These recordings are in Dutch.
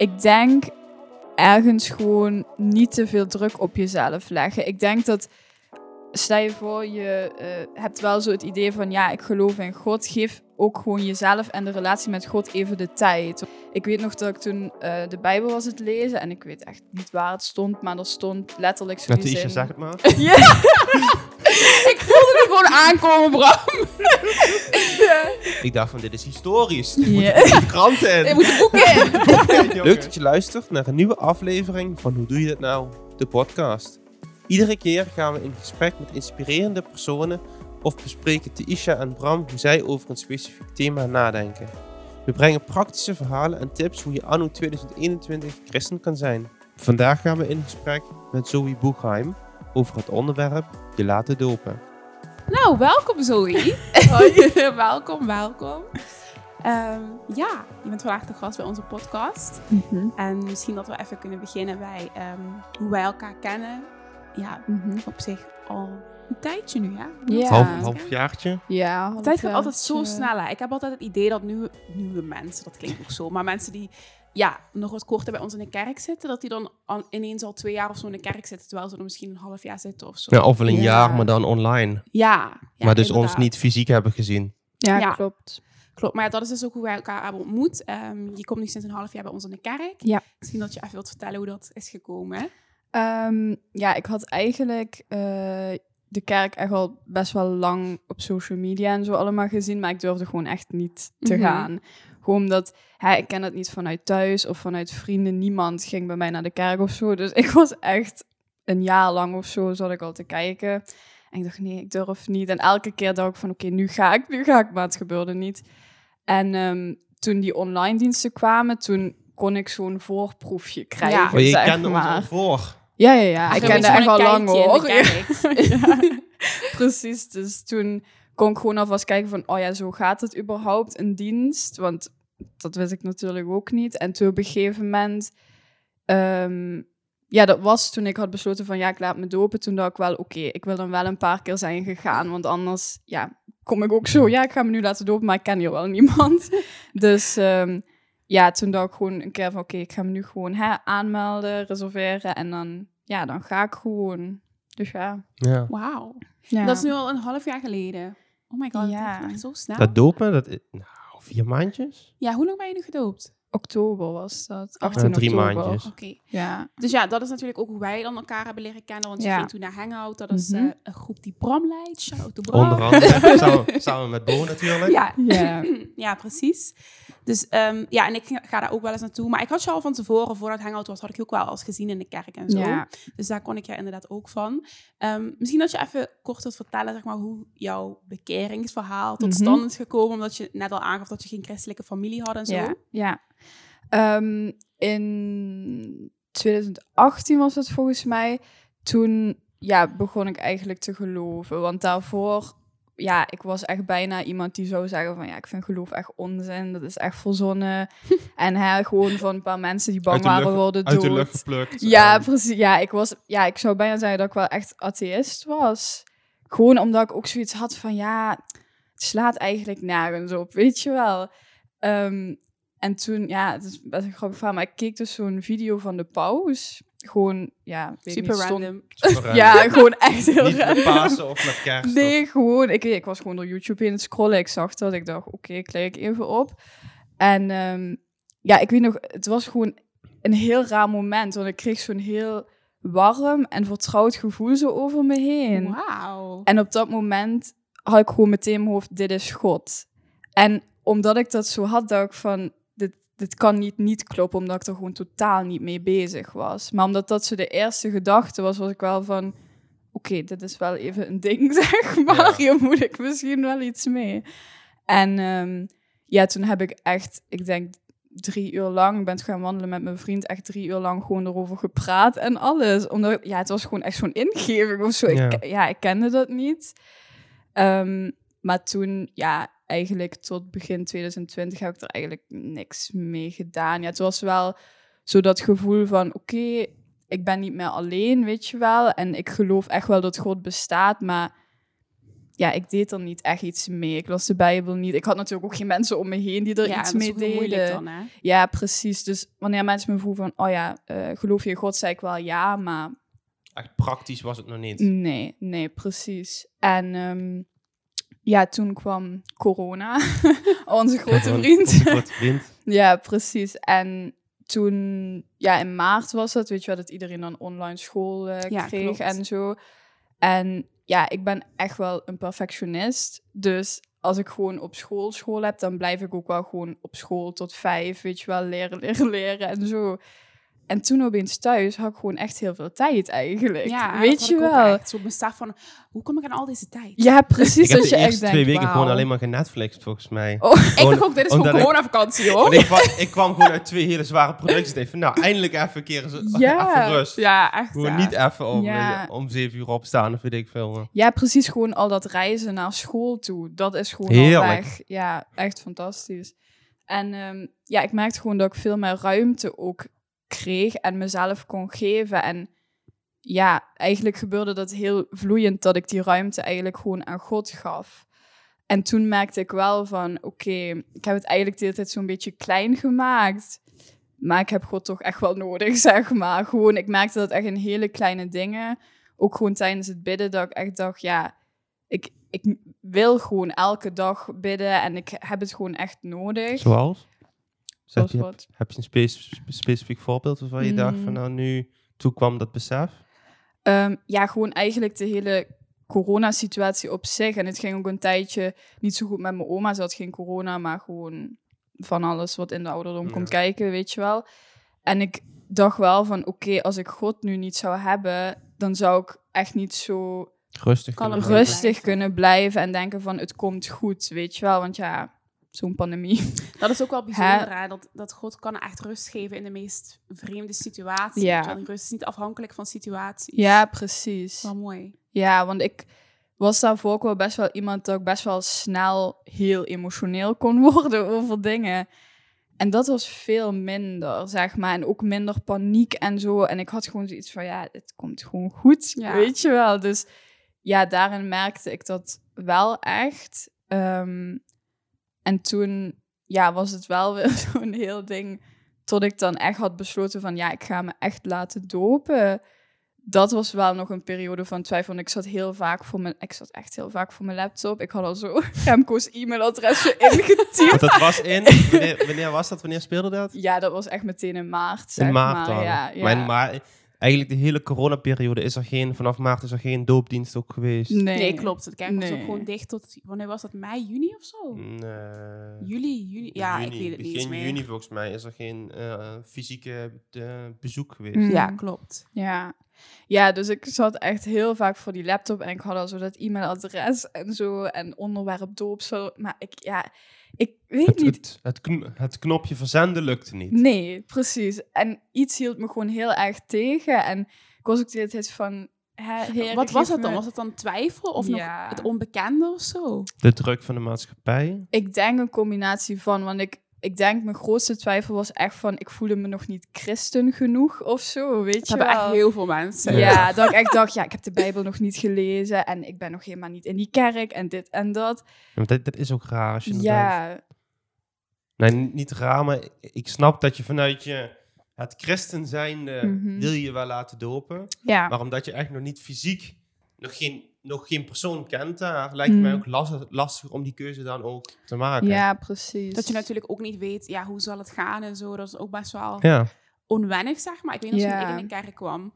ik denk ergens gewoon niet te veel druk op jezelf leggen. Ik denk dat, stel je voor, je eh, hebt wel zo het idee van, ja, ik geloof in God. Geef ook gewoon jezelf en de relatie met God even de tijd. Ik weet nog dat ik toen eh, de Bijbel was het lezen en ik weet echt niet waar het stond, maar er stond letterlijk zo Met die de Isha, zeg het maar. Ja. ik voelde het gewoon aankomen, Bram. Ik dacht van, dit is historisch. Ja. De kranten in. Je moet de boeken in. Leuk dat je luistert naar een nieuwe aflevering van Hoe Doe Je Dat Nou? De podcast. Iedere keer gaan we in gesprek met inspirerende personen of bespreken Isha en Bram hoe zij over een specifiek thema nadenken. We brengen praktische verhalen en tips hoe je anno 2021 christen kan zijn. Vandaag gaan we in gesprek met Zoe Boegheim over het onderwerp je laten dopen. Nou, welkom Zoe. welkom, welkom. Ehm, ja, je bent vandaag de gast bij onze podcast. En misschien dat we even kunnen beginnen bij ehm, hoe wij elkaar kennen. Ja, op zich al een tijdje nu, ja? Ja. Half, halfjaartje. Ja, De tijd gaat altijd zo snel. hè. Ik heb altijd het idee dat nieuwe, nieuwe mensen, dat klinkt ook zo, maar mensen die ja, nog wat korter bij ons in de kerk zitten, dat die dan al, ineens al twee jaar of zo in de kerk zitten, terwijl ze er misschien een half jaar zitten of zo. Ja, of wel een Ja. jaar, maar dan online. Ja, ja, maar dus ons niet fysiek hebben gezien. Ja, Ja. klopt. Klopt, maar ja, dat is dus ook hoe wij elkaar hebben ontmoet. Ehm, je komt nu sinds een half jaar bij ons in de kerk. Ja. Misschien dat je even wilt vertellen hoe dat is gekomen. Ehm, ja, ik had eigenlijk eh, de kerk echt al best wel lang op social media en zo allemaal gezien, maar ik durfde gewoon echt niet te Mhm. gaan. Gewoon omdat, hè, ik ken het niet vanuit thuis of vanuit vrienden. Niemand ging bij mij naar de kerk of zo. Dus ik was echt een jaar lang of zo, zat ik al te kijken. En ik dacht, nee, ik durf niet. En elke keer dacht ik van, oké, nu ga ik, nu ga ik, maar het gebeurde niet. En ehm, toen die online diensten kwamen, toen kon ik zo'n voorproefje krijgen, Ja. Maar Oh, je kende ons maar. al voor. Ja, ja, ja. Ik kende een echt al lang hoor. Ja, precies. Dus toen kon ik gewoon alvast kijken van, oh ja, zo gaat het überhaupt, een dienst? Want dat wist ik natuurlijk ook niet. En toen op een gegeven moment, ehm, ja, dat was toen ik had besloten van, ja, ik laat me dopen. Toen dacht ik wel, oké, ik wil dan wel een paar keer zijn gegaan. Want anders, ja, kom ik ook zo, ja, ik ga me nu laten dopen, maar ik ken hier wel niemand. dus ehm, ja, toen dacht ik gewoon een keer van, oké, ik ga me nu gewoon hè, aanmelden, reserveren. En dan, ja, dan ga ik gewoon. Dus ja. Ja. Wauw. ja. Dat is nu al een half jaar geleden. Oh my god, Ja. dat zo snel. Dat dopen, dat is, nou, vier maandjes? Ja, hoe lang ben je nu gedoopt? oktober was dat. Oh, 18 drie oktober. maandjes. Oké. Ja. Dus ja, dat is natuurlijk ook hoe wij dan elkaar hebben leren kennen. Want je Ja. ging toen naar Hangout. Dat is Mhm. eh, een groep die Bram leidt. Shout out to Bram. Onder andere. samen, samen met Bo natuurlijk. Ja, Ja. ja, precies. Dus ehm, ja, en ik ga- daar ook wel eens naartoe. Maar ik had je al van tevoren, voordat Hangout was, had ik je ook wel eens gezien in de kerk en zo. Ja. Dus daar kon ik je inderdaad ook van. Ehm, misschien dat je even kort wilt vertellen, zeg maar, hoe jouw bekeringsverhaal tot Mhm. stand is gekomen. Omdat je net al aangaf dat je geen christelijke familie had en zo. Ja. ja. Ehm, in 2018 was het volgens mij. Toen ja, begon ik eigenlijk te geloven. Want daarvoor, ja, ik was echt bijna iemand die zou zeggen van... Ja, ik vind geloof echt onzin. Dat is echt verzonnen. en hè, gewoon van een paar mensen die bang waren worden Uit de dood. lucht geplukt. Ja, En- precies. Ja, ik was, ja, ik zou bijna zeggen dat ik wel echt atheïst was. Gewoon omdat ik ook zoiets had van, ja, het slaat eigenlijk nergens op, weet je wel. Ehm, en toen, ja, het is best een grappig verhaal, maar ik keek dus zo'n video van de paus. Gewoon, ja, weet Super niet, random. Super Ja, gewoon echt heel Niet met. Pasen of met kerst. Nee, gewoon. Ik, ik was gewoon door YouTube heen het scrollen. Ik zag dat. Ik dacht, oké, ik klik even op. En ehm, ja, ik weet nog, het was gewoon een heel raar moment. Want ik kreeg zo'n heel warm en vertrouwd gevoel zo over me heen. Wauw. En op dat moment had ik gewoon meteen in mijn hoofd, dit is God. En omdat ik dat zo had, dacht ik van, dit, kan niet niet kloppen, omdat ik er gewoon totaal niet mee bezig was. Maar omdat dat zo de eerste gedachte was, was ik wel van, oké, dit is wel even een ding, zeg maar. Ja. Hier moet ik misschien wel iets mee. En ehm, ja, toen heb ik echt, ik denk drie uur lang, ik ben gaan wandelen met mijn vriend, echt drie uur lang gewoon erover gepraat en alles. Omdat, ja, het was gewoon echt zo'n ingeving of zo. Ja. Ik, ja, ik kende dat niet. Ehm, maar toen, ja, eigenlijk tot begin 2020 heb ik er eigenlijk niks mee gedaan. Ja, het was wel zo dat gevoel van, oké, ik ben niet meer alleen, weet je wel. En ik geloof echt wel dat God bestaat, maar ja, ik deed er niet echt iets mee. Ik las de Bijbel niet. Ik had natuurlijk ook geen mensen om me heen die er ja, iets mee deden. dan, hè? Ja, precies. Dus wanneer mensen me vroegen van, oh ja, eh, geloof je in God, zei ik wel ja, maar Echt praktisch was het nog niet. nee, nee, precies. En ehm, ja, toen kwam corona, onze grote vriend. onze grote vriend. Ja, precies. En toen, ja, in maart was het, weet je wel, dat iedereen dan online school eh, kreeg en zo. En ja, ik ben echt wel een perfectionist. Dus als ik gewoon op school school heb, dan blijf ik ook wel gewoon op school tot vijf, weet je wel, leren, leren, leren en zo. En toen opeens thuis had ik gewoon echt heel veel tijd eigenlijk. Ja, dat weet had je ik ook wel? echt. Zo besef van, hoe kom ik aan al deze tijd? Ja, precies. Ik heb de je echt eerste denkt, twee weken gewoon alleen maar genetflixt, volgens mij. Oh, Ik dacht ook, dit is gewoon ik- coronavakantie, Want hoor. ik, kwam, ik kwam gewoon uit twee hele zware producties. Ik van, nou, eindelijk even een keer Ja. even rust. Ja, echt. Gewoon ja. niet even om, Ja. om zeven uur opstaan of weet ik veel. Ja, precies. Gewoon al dat reizen naar school toe. Dat is gewoon al Heerlijk. weg. Ja, echt fantastisch. En ehm, ja, ik merkte gewoon dat ik veel meer ruimte ook kreeg en mezelf kon geven. En ja, eigenlijk gebeurde dat heel vloeiend dat ik die ruimte eigenlijk gewoon aan God gaf. En toen merkte ik wel van, oké, ik heb het eigenlijk de hele tijd zo'n beetje klein gemaakt. Maar ik heb God toch echt wel nodig, zeg maar. Gewoon, ik merkte dat echt in hele kleine dingen. Ook gewoon tijdens het bidden, dat ik echt dacht, ja, ik, ik wil gewoon elke dag bidden en ik heb het gewoon echt nodig. Zoals? Je, wat? heb je een spe- specifiek voorbeeld waarvan je dacht van, Mm. nou, nu, toen kwam dat besef? Ehm, ja, gewoon eigenlijk de hele coronasituatie op zich. En het ging ook een tijdje niet zo goed met mijn oma. Ze had geen corona, maar gewoon van alles wat in de ouderdom Ja. komt kijken, weet je wel. En ik dacht wel van, oké, als ik God nu niet zou hebben, dan zou ik echt niet zo Rustig. Kunnen rustig blijven. kunnen blijven en denken van, het komt goed, weet je wel. Want ja, zo'n pandemie. Dat is ook wel bijzonder, hè? Dat, dat God kan echt rust geven in de meest vreemde situaties. Ja. Die rust is niet afhankelijk van situaties. Ja, precies. Wel mooi. Ja, want ik was daarvoor ook wel best wel iemand dat ik best wel snel heel emotioneel kon worden over dingen. En dat was veel minder, zeg maar. En ook minder paniek en zo. En ik had gewoon zoiets van, ja, het komt gewoon goed, Ja. weet je wel. Dus ja, daarin merkte ik dat wel echt. Ehm, en toen ja, was het wel weer zo'n heel ding... tot ik dan echt had besloten van, ja, ik ga me echt laten dopen dat was wel nog een periode van twijfel. Want ik zat heel vaak voor mijn, ik zat echt heel vaak voor mijn laptop. Ik had al zo Remco's e-mailadresje ingetypt. Dat was in, wanneer, wanneer was dat? Wanneer speelde dat? Ja, dat was echt meteen in maart. Zeg In maart maar. dan. Ja, ja. Maar, in maar eigenlijk de hele coronaperiode is er geen, vanaf maart is er geen doopdienst ook geweest. Nee, Nee, klopt. Het kerk was ook gewoon dicht tot... Wanneer was dat? Mei, juni of zo? Nee. Juli, juni? Ja, Juni. ik weet het niet eens Begin meer. juni volgens mij is er geen eh, fysieke eh, bezoek geweest. Mm. Ja, klopt. Ja. Ja, dus ik zat echt heel vaak voor die laptop en ik had al zo dat e-mailadres en zo en onderwerp doopsel. Maar ik, ja, ik weet Het, niet. het, het, kn- het knopje verzenden lukte niet. Nee, precies. En iets hield me gewoon heel erg tegen. En ik was ook de hele tijd van... Heer, Wat was het dan? me- Was het dan twijfel of Ja. nog het onbekende of zo? De druk van de maatschappij. Ik denk een combinatie van, want ik, ik denk mijn grootste twijfel was echt van, ik voelde me nog niet christen genoeg of zo, weet Dat je hebben wel. echt heel veel mensen. ja, dat ik echt dacht, ja, ik heb de Bijbel nog niet gelezen en ik ben nog helemaal niet in die kerk en dit en dat. Ja, dat, dat is ook raar als je Ja, Nee, n- niet raar, maar ik snap dat je vanuit je het christen zijnde Mhm. wil je wel laten dopen. ja, Maar omdat je echt nog niet fysiek, nog geen, nog geen persoon kent daar, lijkt het Mm. mij ook lastig, lastig om die keuze dan ook te maken. ja, precies. Dat je natuurlijk ook niet weet, ja, hoe zal het gaan en zo. Dat is ook best wel Ja. onwennig, zeg maar. Ik weet nog toen Ja. ik in de kerk kwam.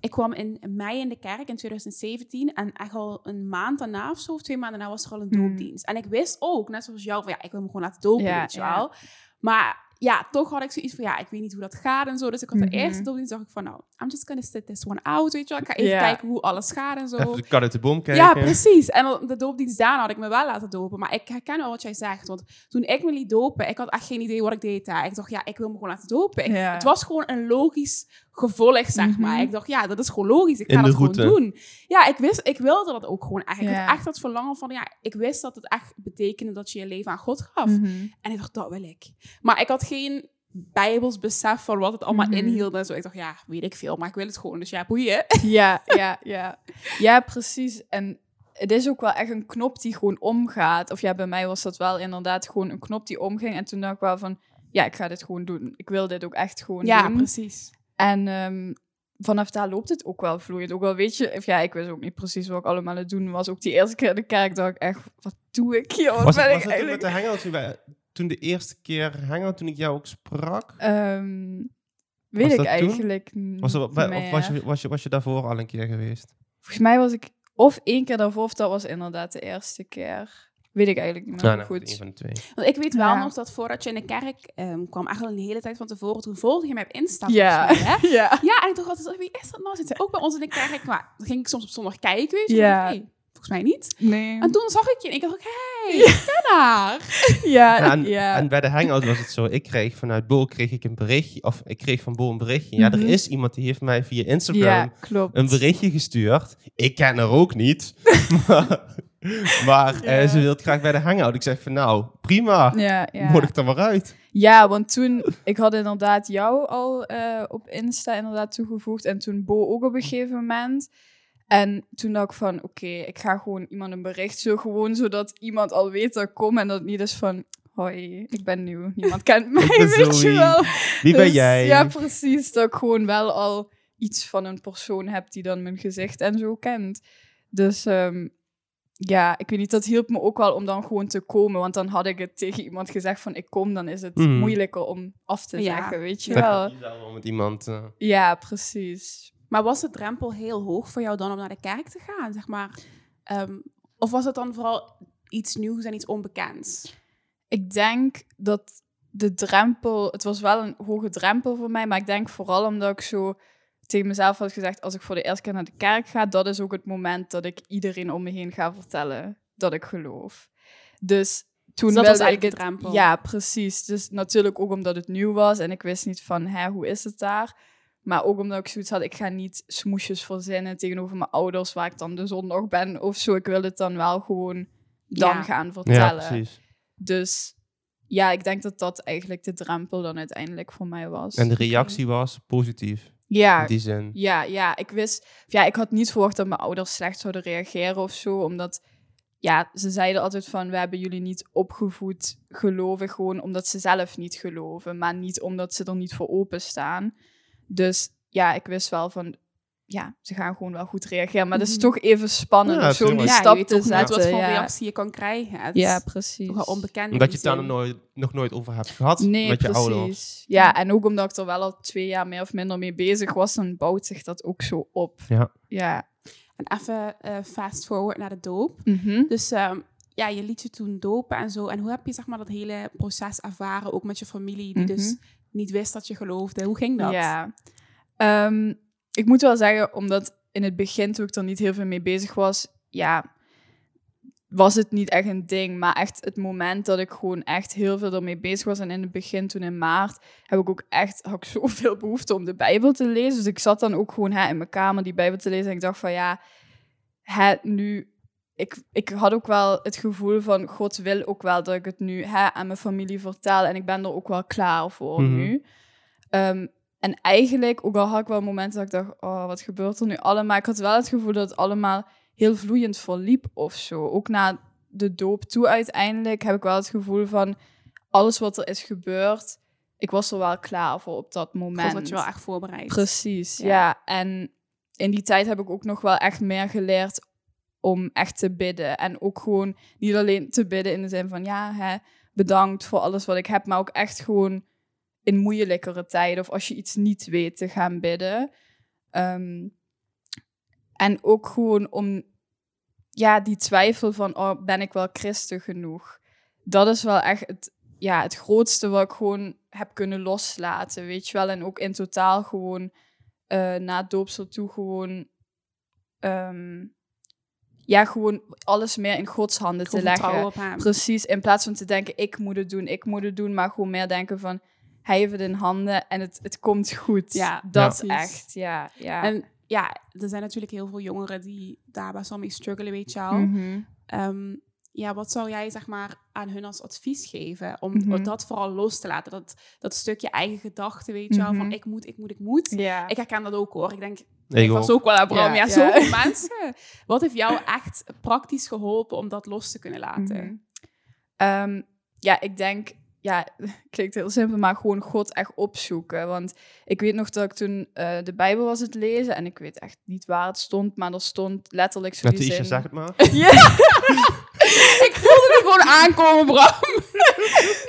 Ik kwam in mei in de kerk in 2017 en echt al een maand daarna of zo, of twee maanden daarna, was er al een Hmm. doopdienst. En ik wist ook, net zoals jou, van ja, ik wil me gewoon laten dopen, Ja, weet je ja. wel. Maar ja, toch had ik zoiets van, ja, ik weet niet hoe dat gaat en zo. Dus ik had de Mhm. eerste doopdienst, dacht ik van, nou, I'm just gonna sit this one out, weet je wel. Ik ga even kijken hoe alles gaat en zo. Even de kat uit de boom kijken. Ja, precies. En de doopdienst daarna had ik me wel laten dopen. Maar ik herken wel wat jij zegt. Want toen ik me liet dopen, ik had echt geen idee wat ik deed daar. Ik dacht, ja, ik wil me gewoon laten dopen. Ik-. Het was gewoon een logisch gevolg, zeg Mhm. maar. Ik dacht, ja, dat is gewoon logisch. Ik ga dat gewoon doen. Ja, ik, wist, ik wilde dat ook gewoon echt. Ik Ja. had echt dat verlangen van, ja, ik wist dat het echt betekende dat je je leven aan God gaf. Mhm. En ik dacht, dat wil ik. Maar ik had geen bijbels besef van wat het allemaal Mhm. inhield en zo. Ik dacht, ja, weet ik veel, maar ik wil het gewoon. Dus ja, boeien. Ja, ja, ja. Ja, precies. En het is ook wel echt een knop die gewoon omgaat. Of ja, bij mij was dat wel inderdaad gewoon een knop die omging. En toen dacht ik wel van, ja, ik ga dit gewoon doen. Ik wil dit ook echt gewoon Ja, doen. precies. En ehm, vanaf daar loopt het ook wel vloeiend. Ook wel weet je, ja, ik wist ook niet precies wat ik allemaal aan het doen was. Ook die eerste keer in de kerk dacht ik echt, wat doe ik hier? Wat Was, ben het- ik met de hangout toen, wij- toen de eerste keer hangout, toen ik jou ook sprak? Ehm, weet Was ik toen? eigenlijk niet Was bij- of was je, was, je, was je daarvoor al een keer geweest? Volgens mij was ik of één keer daarvoor, of dat was inderdaad de eerste keer. Weet ik eigenlijk niet meer Nou, goed. een van de twee. Want ik weet wel Ja. nog dat voordat je in de kerk ehm, kwam, eigenlijk een hele tijd van tevoren, toen volgde je mij op Insta. Ja. mij, hè? ja. Ja, en ik dacht altijd, wie is dat nou? Zit zij ook bij ons in de kerk? Maar dan ging ik soms op zondag kijken, weet je. Ja. Ja. Hey, volgens mij niet. Nee. En toen zag ik je en ik dacht, hé, hey, ik ken haar. Ja, Ja, en, ja. en bij de hangout was het zo, ik kreeg vanuit Bo kreeg ik een berichtje, of ik kreeg van Bo een berichtje. Ja, Mhm. er is iemand die heeft mij via Instagram ja, klopt. een berichtje gestuurd. Ik ken haar ook niet. maar maar eh, ze wil graag bij de hangout. Ik zeg van nou, prima. Ja, ja. Nodig er maar uit. ja, want toen, ik had inderdaad jou al eh, op Insta inderdaad toegevoegd en toen Bo ook op een gegeven moment. En toen dacht ik van, oké, ik ga gewoon iemand een bericht zo gewoon, zodat iemand al weet dat ik kom en dat het niet is van, hoi, ik ben nieuw, niemand kent mij, weet je wel. Wie ben Dus, jij? Ja, precies. Dat ik gewoon wel al iets van een persoon heb die dan mijn gezicht en zo kent. Dus ehm, ja, ik weet niet, dat hielp me ook wel om dan gewoon te komen. Want dan had ik het tegen iemand gezegd van ik kom, dan is het Mhm. moeilijker om af te Ja. zeggen, weet je wel. je wel met iemand. eh, Ja, precies. Maar was de drempel heel hoog voor jou dan om naar de kerk te gaan, zeg maar? Ehm, of was het dan vooral iets nieuws en iets onbekends? Ik denk dat de drempel, het was wel een hoge drempel voor mij, maar ik denk vooral omdat ik zo tegen mezelf had gezegd, als ik voor de eerste keer naar de kerk ga, dat is ook het moment dat ik iedereen om me heen ga vertellen dat ik geloof. Dus toen Dus dat was wilde ik eigenlijk het, de drempel. Ja, precies. Dus natuurlijk ook omdat het nieuw was en ik wist niet van, hè, hoe is het daar? Maar ook omdat ik zoiets had, ik ga niet smoesjes verzinnen tegenover mijn ouders, waar ik dan de zondag ben of zo. Ik wil het dan wel gewoon dan Ja. gaan Ja, vertellen. precies. Dus ja, ik denk dat dat eigenlijk de drempel dan uiteindelijk voor mij was. En de reactie was positief. Ja, die zin. ja, ja, ik wist... Ja, ik had niet verwacht dat mijn ouders slecht zouden reageren of zo, omdat... Ja, ze zeiden altijd van, we hebben jullie niet opgevoed geloven, gewoon omdat ze zelf niet geloven, maar niet omdat ze er niet voor openstaan. Dus ja, ik wist wel van, ja, ze gaan gewoon wel goed reageren. Maar het is Mhm. toch even spannend Ja, om zo die tuurlijk. ja, je stap te zetten. wat voor ja. reactie je kan krijgen. Het ja, precies. toch wel onbekend. Omdat je het daar nog nooit, nog nooit over hebt gehad Nee, met je precies. ouders. Ja, en ook omdat ik er wel al twee jaar meer of minder mee bezig was, dan bouwt zich dat ook zo op. Ja. Ja. En even eh, fast forward naar de doop. Mhm. Dus ehm, ja, je liet je toen dopen en zo. En hoe heb je zeg maar, dat hele proces ervaren, ook met je familie, die dus Mhm. niet wist dat je geloofde? Hoe ging dat? Ja. Ehm, ik moet wel zeggen, omdat in het begin, toen ik er niet heel veel mee bezig was, ja, was het niet echt een ding. Maar echt het moment dat ik gewoon echt heel veel ermee bezig was. En in het begin, toen in maart, heb ik ook echt had ik zoveel behoefte om de Bijbel te lezen. Dus ik zat dan ook gewoon hè, in mijn kamer die Bijbel te lezen. En ik dacht van ja, hè, nu. Ik, ik had ook wel het gevoel van God wil ook wel dat ik het nu hè, aan mijn familie vertel. En ik ben er ook wel klaar voor Mhm. nu. Ehm, en eigenlijk, ook al had ik wel momenten dat ik dacht, oh, wat gebeurt er nu allemaal? Ik had wel het gevoel dat het allemaal heel vloeiend verliep of zo. Ook na de doop toe uiteindelijk heb ik wel het gevoel van alles wat er is gebeurd, ik was er wel klaar voor op dat moment. God had je wel echt voorbereid. Precies, Ja. ja. En in die tijd heb ik ook nog wel echt meer geleerd om echt te bidden. En ook gewoon niet alleen te bidden in de zin van ja, hè, bedankt voor alles wat ik heb, maar ook echt gewoon in moeilijkere tijden of als je iets niet weet te gaan bidden. Ehm, en ook gewoon om ja, die twijfel van oh, ben ik wel christen genoeg? Dat is wel echt het, ja, het grootste wat ik gewoon heb kunnen loslaten, weet je wel. En ook in totaal gewoon eh, na het doopsel toe gewoon... ehm, ja, gewoon alles meer in Gods handen te leggen. vertrouwen op hem. Precies, in plaats van te denken, ik moet het doen, ik moet het doen. Maar gewoon meer denken van, hij heeft het in handen en het, het komt goed. Ja, dat precies. echt, ja. ja. En ja, er zijn natuurlijk heel veel jongeren die daar best wel mee struggelen, weet je wel. Mhm. Ehm, ja, wat zou jij zeg maar aan hun als advies geven? Om Mhm. dat vooral los te laten. Dat, dat stukje eigen gedachten, weet je wel, van Mhm. ik moet, ik moet, ik moet. Ja. Ik herken dat ook hoor. Ik denk, Ik ik was ook. wel aan Bram. Ja, Ja, ja. zoveel mensen. Wat heeft jou echt praktisch geholpen om dat los te kunnen laten? Ehm, ja, ik denk, ja, klinkt heel simpel, maar gewoon God echt opzoeken. Want ik weet nog dat ik toen eh, de Bijbel was het lezen en ik weet echt niet waar het stond, maar er stond letterlijk zo Met de Isha, zeg het maar. Ja, Ik voelde het gewoon aankomen, Bram.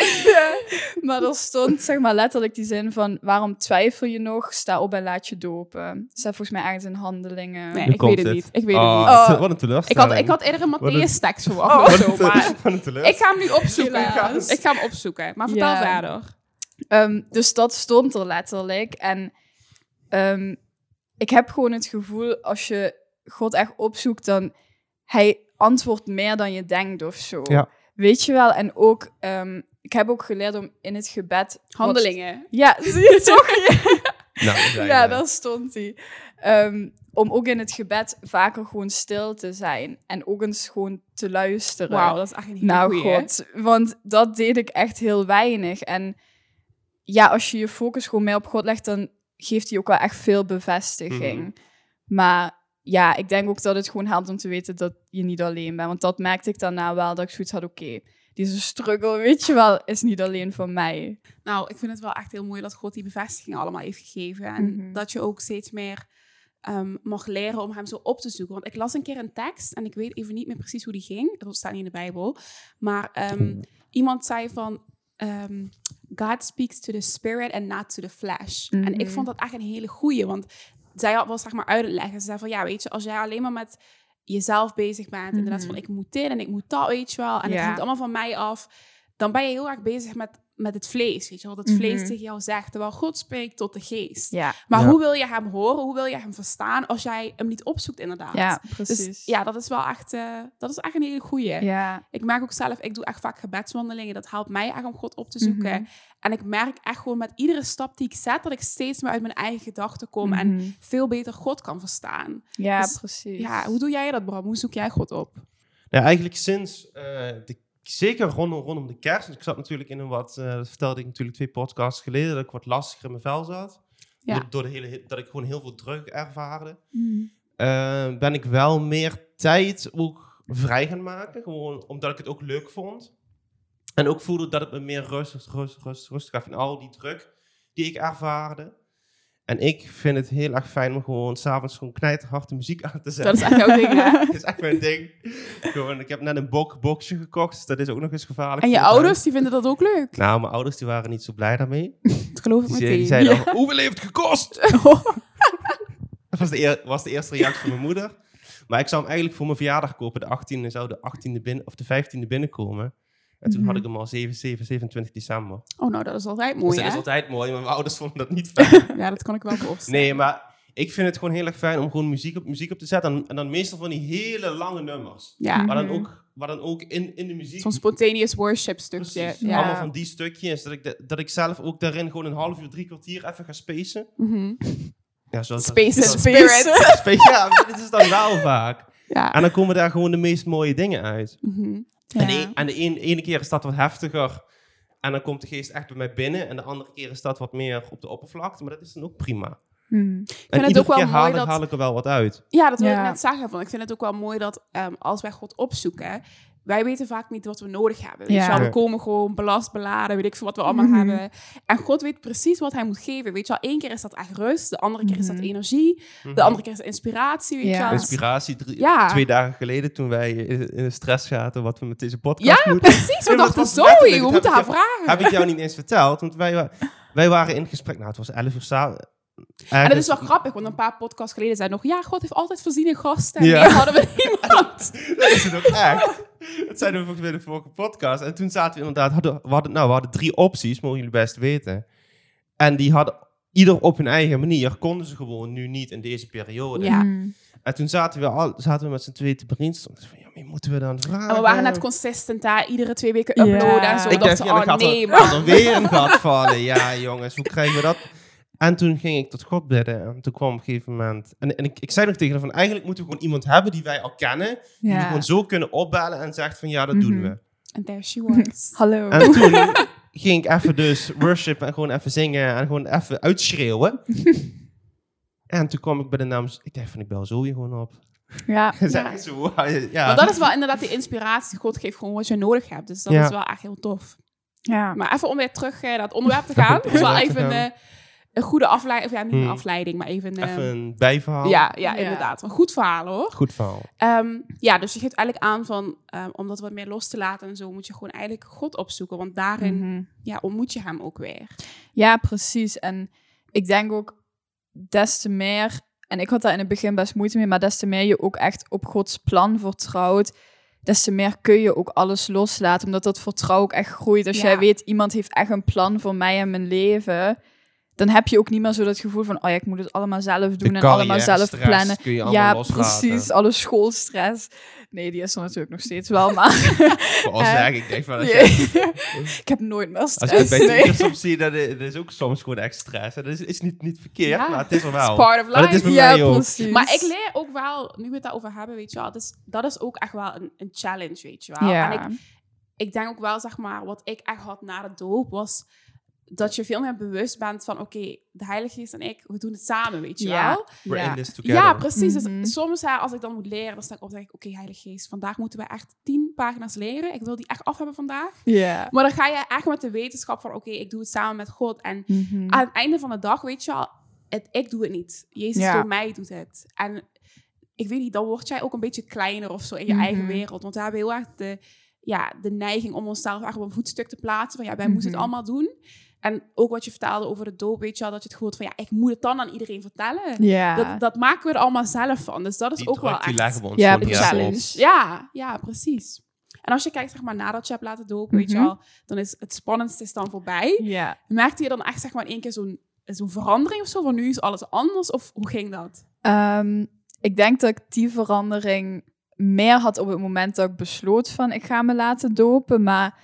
maar er stond zeg maar letterlijk die zin van waarom twijfel je nog? Sta op en laat je dopen. Dat staat volgens mij ergens in handelingen. Nee, Nu ik weet het het. niet. Ik weet Oh, het niet. Oh. Wat een Ik teleurstelling. had, ik had eerder een Wat een- Matthäus-tekst verwacht Oh. zo, maar wat een teleurstelling. ik ga hem nu opzoeken. Helaas. Ik ga hem opzoeken. Maar vertel Ja. verder. Ehm, dus dat stond er letterlijk. En ehm, ik heb gewoon het gevoel, als je God echt opzoekt, dan hij antwoordt meer dan je denkt of zo. Ja. Weet je wel? En ook, ehm, ik heb ook geleerd om in het gebed... wat- Handelingen. Ja, zie je toch? Nou, ja, daar stond hij. Ehm, om ook in het gebed vaker gewoon stil te zijn. En ook eens gewoon te luisteren. Wauw, dat is echt hele Nou, goeie. god. Want dat deed ik echt heel weinig. En ja, als je je focus gewoon meer op God legt, dan geeft hij ook wel echt veel bevestiging. Mhm. Maar ja, ik denk ook dat het gewoon helpt om te weten dat je niet alleen bent. Want dat merkte ik daarna wel, dat ik zoiets had, oké, deze struggle, weet je wel, is niet alleen van mij. Nou, ik vind het wel echt heel mooi dat God die bevestiging allemaal heeft gegeven. En Mhm. dat je ook steeds meer ehm, mag leren om hem zo op te zoeken. Want ik las een keer een tekst en ik weet even niet meer precies hoe die ging. Dat staat niet in de Bijbel. Maar ehm, iemand zei van... ehm, God speaks to the spirit and not to the flesh. En ik Mhm. vond dat echt een hele goeie. Want zij had wel zeg maar uit het leggen. Ze zei van, ja, weet je, als jij alleen maar met jezelf bezig bent. Inderdaad Mhm. van, ik moet dit en ik moet dat, weet je wel. En het hangt allemaal van mij af. Dan ben je heel erg bezig met, met het vlees, weet je wel. Dat het vlees Mhm. tegen jou zegt, terwijl God spreekt tot de geest. Ja, Maar Ja. hoe wil je hem horen? Hoe wil je hem verstaan als jij hem niet opzoekt, inderdaad? ja precies. Dus ja, dat is wel echt, eh, dat is echt een hele goeie. ja. Ik merk ook zelf, ik doe echt vaak gebedswandelingen. Dat helpt mij echt om God op te zoeken. Mhm. En ik merk echt gewoon met iedere stap die ik zet, dat ik steeds meer uit mijn eigen gedachten kom en Mhm. veel beter God kan verstaan. Ja, Dus, precies. Ja, hoe doe jij dat, Bram? Hoe zoek jij God op? Ja, eigenlijk sinds, eh, de, zeker rondom, rondom de kerst. Want ik zat natuurlijk in een wat, eh, dat vertelde ik natuurlijk twee podcasts geleden, dat ik wat lastiger in mijn vel zat. Ja. Door, door de hele, dat ik gewoon heel veel druk ervaarde. Eh, ben ik wel meer tijd ook vrij gaan maken. Gewoon omdat ik het ook leuk vond. En ook voelde dat het me meer rustig, rustig, rustig, rustig gaf. En al die druk die ik ervaarde. En ik vind het heel erg fijn om gewoon s'avonds gewoon knijterhard de muziek aan te zetten. Dat is echt jouw ding, hè? Dat is echt mijn ding. Gewoon, ik heb net een bok, boxje gekocht, dus dat is ook nog eens gevaarlijk. En je ouders, die vinden dat ook leuk. Nou, mijn ouders die waren niet zo blij daarmee. Dat geloof ik Die, meteen. die zeiden Ja. hoeveel heeft het gekost? Dat was de, eer- was de eerste reactie van mijn moeder. Maar ik zou hem eigenlijk voor mijn verjaardag kopen. De 18e zou de 18e binnen, of de 15e binnenkomen. En toen Mhm. had ik hem al 7, 7, 27 december. Oh, nou, dat is altijd dus mooi, dat is altijd mooi, maar mijn ouders vonden dat niet fijn. Ja, dat kan ik wel voorstellen. nee, maar ik vind het gewoon heel erg fijn om gewoon muziek op, muziek op te zetten. En, en dan meestal van die hele lange nummers. Ja, Maar dan Mhm. ook, maar dan ook in, in de muziek. zo'n spontaneous worship stukje. Precies. Ja. Allemaal van die stukjes. Dat ik, de- dat ik zelf ook daarin gewoon een half uur, drie kwartier even ga spacen. Mhm. Ja, zoals Space dat, Space. spirit. Space, ja, dit is dan wel vaak. Ja. En dan komen daar gewoon de meest mooie dingen uit. Mhm. En, de, een- en de een- ene keer is dat wat heftiger. En dan komt de geest echt bij mij binnen. En de andere keer is dat wat meer op de oppervlakte. Maar dat is dan ook prima. Mhm. En het iedere ook wel keer mooi haal, ik- dat- haal ik er wel wat uit. Ja, dat wil Ja. ik net zeggen. Want ik vind het ook wel mooi dat ehm, als wij God opzoeken, wij weten vaak niet wat we nodig hebben. Weet Ja. je wel, we Ja. komen gewoon belast, beladen, weet ik veel wat we allemaal Mhm. hebben. En God weet precies wat hij moet geven. Weet je wel, één keer is dat echt rust, de andere keer is dat Mhm. energie, Mhm. de andere keer is inspiratie, weet Ja. je wel. Inspiratie drie- Ja. twee dagen geleden toen wij in, de stress zaten wat we met deze podcast Ja, moeten. precies. We Ja, dachten, Zoe, letterlijk, we moeten haar vragen. Heb ik jou niet eens verteld, want wij, wij waren in gesprek. Nou, het was 11 uur. En dat is wel grappig, want een paar podcasts geleden zei nog, ja, God heeft altijd voorziene gasten. En Ja. hadden we niemand. Dat is het ook echt. Dat zeiden we volgens mij in de vorige podcast. En toen zaten we inderdaad, hadden, we, hadden, nou, we hadden drie opties, mogen jullie best weten. En die hadden ieder op hun eigen manier, konden ze gewoon nu niet in deze periode. Ja. Mhm. En toen zaten we, al, zaten we met z'n tweeën te brainstormen. Van, ja, wie moeten we dan vragen? En we waren net consistent daar, iedere twee weken uploaden Ja. en zo. Ik dacht ze, ja, dan oh gaat nee, er, er weer een gat vallen. Ja, jongens, hoe krijgen we dat? En toen ging ik tot God bidden. En toen kwam op een gegeven moment... En, en ik, ik zei nog tegen haar van... Eigenlijk moeten we gewoon iemand hebben die wij al kennen. Die we gewoon zo kunnen opbellen en zegt van... Ja, dat doen Mhm. we. And there she was. Hallo. En toen ging ik even dus worshipen en gewoon even zingen en gewoon even uitschreeuwen. en toen kwam ik bij de naam... Ik dacht van, ik bel Zoe gewoon op. ja. Zo, ja. Maar dat is wel inderdaad die inspiratie. God geeft gewoon wat je nodig hebt. Dus dat Ja. is wel echt heel tof. ja. Maar even om weer terug eh, naar het onderwerp te gaan. Dat is wel even. Een goede afleiding. Of ja, niet een Hmm. afleiding, maar even... Even een bijverhaal. ja, ja, Ja. inderdaad. Een goed verhaal hoor. Goed verhaal. Ehm, ja, dus je geeft eigenlijk aan van... ehm, om dat wat meer los te laten en zo... moet je gewoon eigenlijk God opzoeken. Want daarin Mhm. ja, ontmoet je hem ook weer. Ja, precies. En ik denk ook des te meer, en ik had daar in het begin best moeite mee, maar des te meer je ook echt op Gods plan vertrouwt, des te meer kun je ook alles loslaten, omdat dat vertrouwen ook echt groeit. Als Ja. jij weet, iemand heeft echt een plan voor mij en mijn leven, dan heb je ook niet meer zo dat gevoel van, oh ja, ik moet het allemaal zelf doen en allemaal zelf plannen. kun je allemaal Ja, loslaten. precies. Alle schoolstress. Nee, die is er natuurlijk nog steeds wel, maar... Vooral zeg ik, denk van, als, Ja. je, ik heb nooit meer als je stress. het bij nee. soms ziet, dan is dat is ook soms gewoon echt stress. En Dat is, is niet, niet verkeerd, Ja. maar het is er It's wel. part of Maar dat is life. bij Ja, precies. Maar ik leer ook wel, nu we het daarover hebben, weet je wel, dus dat is ook echt wel een, een challenge, weet je wel. Ja. En ik, ik denk ook wel, zeg maar, wat ik echt had na de doop, was dat je veel meer bewust bent van, oké, de Heilige Geest en ik, we doen het samen, weet je wel. We're Ja. in this together. Ja, precies. Mhm. Dus soms, hè, als ik dan moet leren, dan sta ik op en denk ik, oké, Heilige Geest, vandaag moeten we echt tien pagina's leren. Ik wil die echt af hebben vandaag. Ja. Maar dan ga je echt met de wetenschap van, oké, ik doe het samen met God. En Mhm. aan het einde van de dag, weet je al, het, ik doe het niet. Jezus door mij doet het. En ik weet niet, dan word jij ook een beetje kleiner of zo in je Mhm. eigen wereld. Want we hebben heel erg de, ja, de neiging om onszelf echt op een voetstuk te plaatsen. Van ja, wij moeten het Mhm. allemaal doen. En ook wat je vertelde over de doop, weet je al, dat je het gevoeld van ja, ik moet het dan aan iedereen vertellen. Ja. Dat, dat maken we er allemaal zelf van. Dus dat is Die ook wel druk, die echt leggen we ons Ja, gewoon precies. ja, ja, precies. En als je kijkt, zeg maar, nadat je hebt laten dopen, weet je Mhm. al, dan is het spannendste is dan voorbij. ja. Merkte je dan echt, zeg maar, in één keer zo'n zo'n verandering of zo? Van nu is alles anders? Of hoe ging dat? Ehm, ik denk dat ik die verandering meer had op het moment dat ik besloot van ik ga me laten dopen. Maar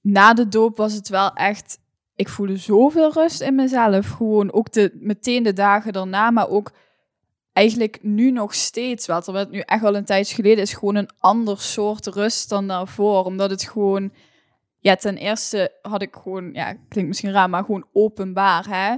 na de doop was het wel echt... Ik voelde zoveel rust in mezelf. Gewoon ook de, meteen de dagen daarna, maar ook eigenlijk nu nog steeds wel. Terwijl het nu echt al een tijdje geleden is. Gewoon een ander soort rust dan daarvoor. Omdat het gewoon... Ja, ten eerste had ik gewoon... Ja, klinkt misschien raar, maar gewoon openbaar, hè?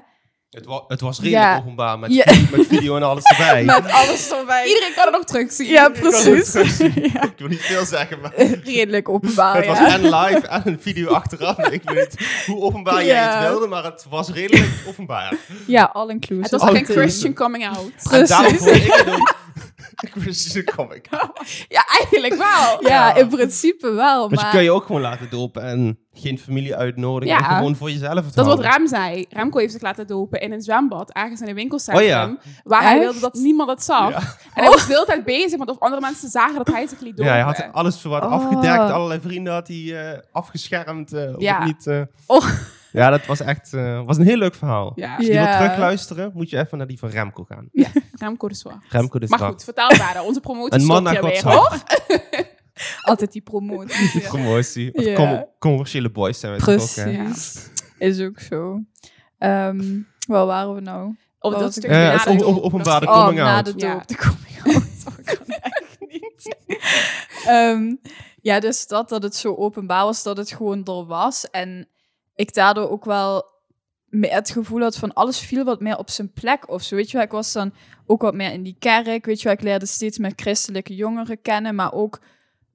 Het, wa het was redelijk Ja. openbaar met, Ja. met video en alles erbij. Met alles erbij. Iedereen kan het nog terugzien. Ja, precies. terugzien. Ja. Ik wil niet veel zeggen, maar Redelijk openbaar, het was en live en een video achteraf. Ik weet niet hoe openbaar jij het wilde, maar het was redelijk openbaar. Ja, all inclusive. Het was Alle geen. Christian coming out. En Precies. daarom vond ik het ook... Christian comic. Ja, eigenlijk wel. Ja, Ja. in principe wel, Maar je maar... kan je ook gewoon laten dopen en geen familie uitnodigen. Ja. En gewoon voor jezelf het Dat is wat. Rem zei. Remco heeft zich laten dopen in een zwembad, ergens in een winkelcentrum. Oh ja. Waar hij wilde dat niemand het zag. Ja. En hij was de hele tijd bezig, want of andere mensen zagen dat hij zich liet dopen. Ja, hij had alles voor wat Oh. afgedekt. Allerlei vrienden had hij eh, afgeschermd. eh, of Ja. niet, eh. Oh. Ja, dat was echt eh, was een heel leuk verhaal. Ja, Als je die wil Ja. terugluisteren, moet je even naar die van Remco gaan. Remco de Zwaar. Remco de Maar Zwart. goed, vertel verder. Onze promotie Een man stopt naar hoor. Altijd die promotie. Die promotie. Of Ja. com- commerciële boys zijn we toch ook, hè? Precies. Is ook zo. Ehm waar waren we nou? Oh, dat Ja, de op- op- Dat is- coming oh, na out. de Ja. doop, de coming out. Dat kan echt niet. Ehm, ja, dus dat, dat het zo openbaar was, dat het gewoon er was. En ik daardoor ook wel het gevoel had van alles viel wat meer op zijn plek of zo. Weet je wel, ik was dan ook wat meer in die kerk. Weet je wel, ik leerde steeds meer christelijke jongeren kennen, maar ook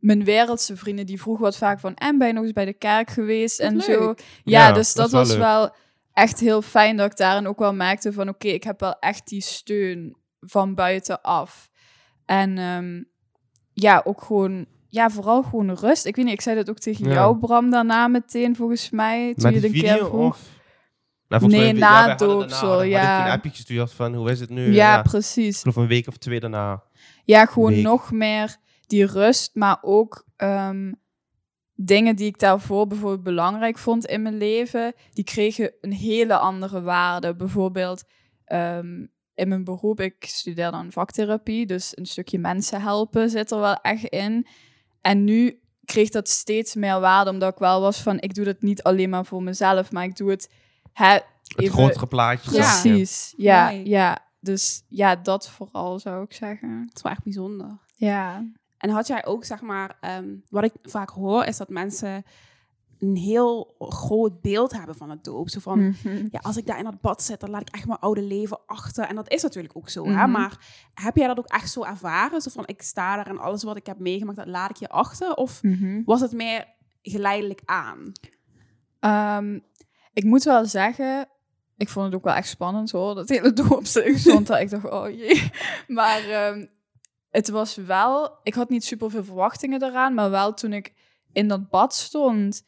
mijn wereldse vrienden die vroegen wat vaak van en ben je nog eens bij de kerk geweest en zo. Ja, Ja, dus dat dat, is wel was leuk. wel echt heel fijn dat ik daarin ook wel merkte van oké, ik heb wel echt die steun van buitenaf. En ehm, ja, ook gewoon, ja, vooral gewoon rust. Ik weet niet, ik zei dat ook tegen Ja. jou, Bram, daarna meteen volgens mij. Toen Met je een keer vroeg. of... Nou, Nee, na ja, het doopsel, hadden- had ja. ik een appje gestuurd van hoe is het nu? Ja, precies. geloof een week of twee daarna. Ja, gewoon week. nog meer die rust, maar ook ehm, dingen die ik daarvoor bijvoorbeeld belangrijk vond in mijn leven, die kregen een hele andere waarde. Bijvoorbeeld ehm, in mijn beroep, ik studeer dan vaktherapie, dus een stukje mensen helpen zit er wel echt in. En nu kreeg dat steeds meer waarde, omdat ik wel was van, ik doe dat niet alleen maar voor mezelf, maar ik doe het hè, Het even... grotere plaatje. Precies, ja, Nee. ja. Dus ja, dat vooral zou ik zeggen. Dat is wel echt bijzonder. Ja. En had jij ook, zeg maar, ehm, wat ik vaak hoor, is dat mensen een heel groot beeld hebben van het doop. Zo van, Mhm. ja, als ik daar in dat bad zit, dan laat ik echt mijn oude leven achter. En dat is natuurlijk ook zo, hè. Mhm. Maar heb jij dat ook echt zo ervaren? Zo van, ik sta daar en alles wat ik heb meegemaakt, dat laat ik je achter? Of Mhm. was het meer geleidelijk aan? Ehm, ik moet wel zeggen, ik vond het ook wel echt spannend hoor, dat hele doopstuk. Want dat ik dacht, oh jee. Maar ehm, het was wel, ik had niet super veel verwachtingen eraan, maar wel toen ik in dat bad stond,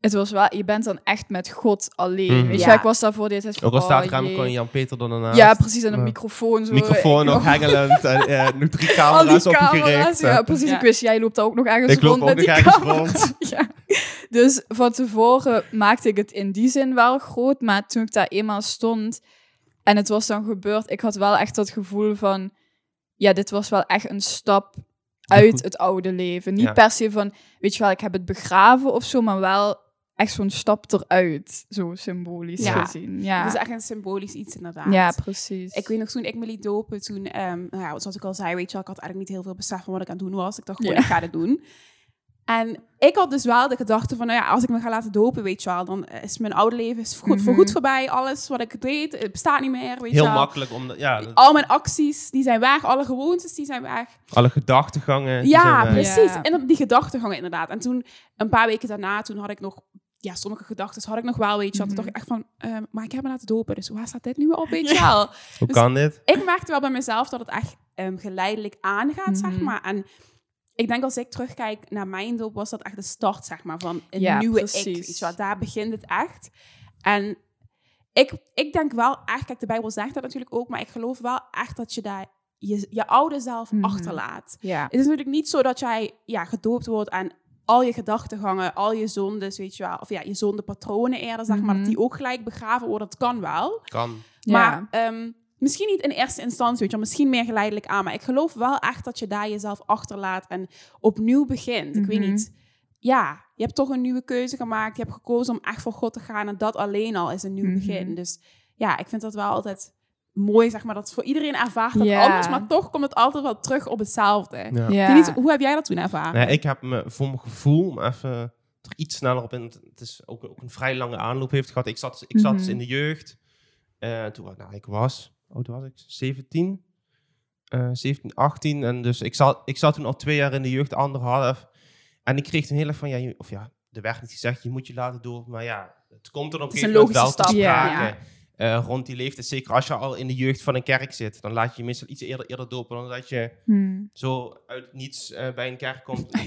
het was wel, je bent dan echt met God alleen. Mhm. Weet je, Ja. ik was daarvoor dit tijd Ook al staat oh er aan jee. kon Jan-Peter dan ernaast. Ja, precies, en een Ja. microfoon zo. Microfoon nog hengelend en eh, nu drie camera's die op je camera's, gericht. ja, precies. Ja. Ik wist, jij loopt daar ook nog ergens Ik loop rond ook met nog die ergens rond. Ja. Dus van tevoren maakte ik het in die zin wel groot, maar toen ik daar eenmaal stond en het was dan gebeurd, ik had wel echt dat gevoel van, ja, dit was wel echt een stap uit het oude leven. Niet Ja. per se van, weet je wel, ik heb het begraven of zo, maar wel echt zo'n stap eruit, zo symbolisch Ja. gezien. Ja, Het is echt een symbolisch iets inderdaad. ja precies. Ik weet nog toen ik me liet dopen, toen, ehm, nou ja, zoals ik al zei, weet je wel, ik had eigenlijk niet heel veel besef van wat ik aan het doen was. Ik dacht gewoon, Ja. ik ga dit doen. En ik had dus wel de gedachte van, nou ja, als ik me ga laten dopen, weet je wel, dan is mijn oude leven is goed, Mhm. voorgoed voorbij. Alles wat ik deed, het bestaat niet meer, weet je Heel wel. makkelijk om... Ja, dat- Al mijn acties, die zijn weg. Alle gewoontes, die zijn weg. alle gedachtegangen. die Ja, precies. Ja. En die gedachtegangen inderdaad. En toen, een paar weken daarna, toen had ik nog... Ja, sommige gedachten had ik nog wel, weet je wel. Toen dacht ik echt van, ehm, maar ik heb me laten dopen. Dus waar staat dit nu op, weet je wel? Hoe Dus- kan dit? ik merkte wel bij mezelf dat het echt ehm, geleidelijk aangaat, zeg Mhm. maar. En ik denk als ik terugkijk naar mijn doop, was dat echt de start, zeg maar, van een Ja, nieuwe precies. ik. Wel, daar begint het echt. En ik, ik denk wel echt, kijk, de Bijbel zegt dat natuurlijk ook, maar ik geloof wel echt dat je daar je, je oude zelf Mhm. achterlaat. ja. Het is natuurlijk niet zo dat jij ja, gedoopt wordt en al je gedachtegangen, al je zondes, weet je wel, of ja, je zondepatronen eerder, zeg maar, Mhm. dat die ook gelijk begraven worden. Dat kan wel. Kan. Maar ehm, misschien niet in eerste instantie, weet je misschien meer geleidelijk aan. Maar ik geloof wel echt dat je daar jezelf achterlaat en opnieuw begint. Ik weet Mhm. niet. Ja, je hebt toch een nieuwe keuze gemaakt. Je hebt gekozen om echt voor God te gaan. En dat alleen al is een nieuw Mhm. begin. Dus ja, ik vind dat wel altijd mooi, zeg maar. Dat voor iedereen ervaart dat Ja. anders. Maar toch komt het altijd wel terug op hetzelfde. Ja. ja. Ik weet niet, hoe heb jij dat toen ervaren? Nee, ik heb me voor mijn gevoel, om even er iets sneller op in. Het is ook, ook een vrij lange aanloop heeft gehad. Ik zat, ik zat dus Mhm. in de jeugd. Eh, toen nou, ik was, oud was ik? 17? Eh 17, 18. En dus ik zat, ik zat toen al twee jaar in de jeugd, anderhalf. En ik kreeg toen heel erg van, ja, je- of ja, er werd niet gezegd, je moet je laten door. Maar ja, het komt er op een gegeven moment wel te stap, ja. sprake. Eh, rond die leeftijd, zeker als je al in de jeugd van een kerk zit, dan laat je je meestal iets eerder, eerder dopen dan dat je Hmm. zo uit niets eh, bij een kerk komt.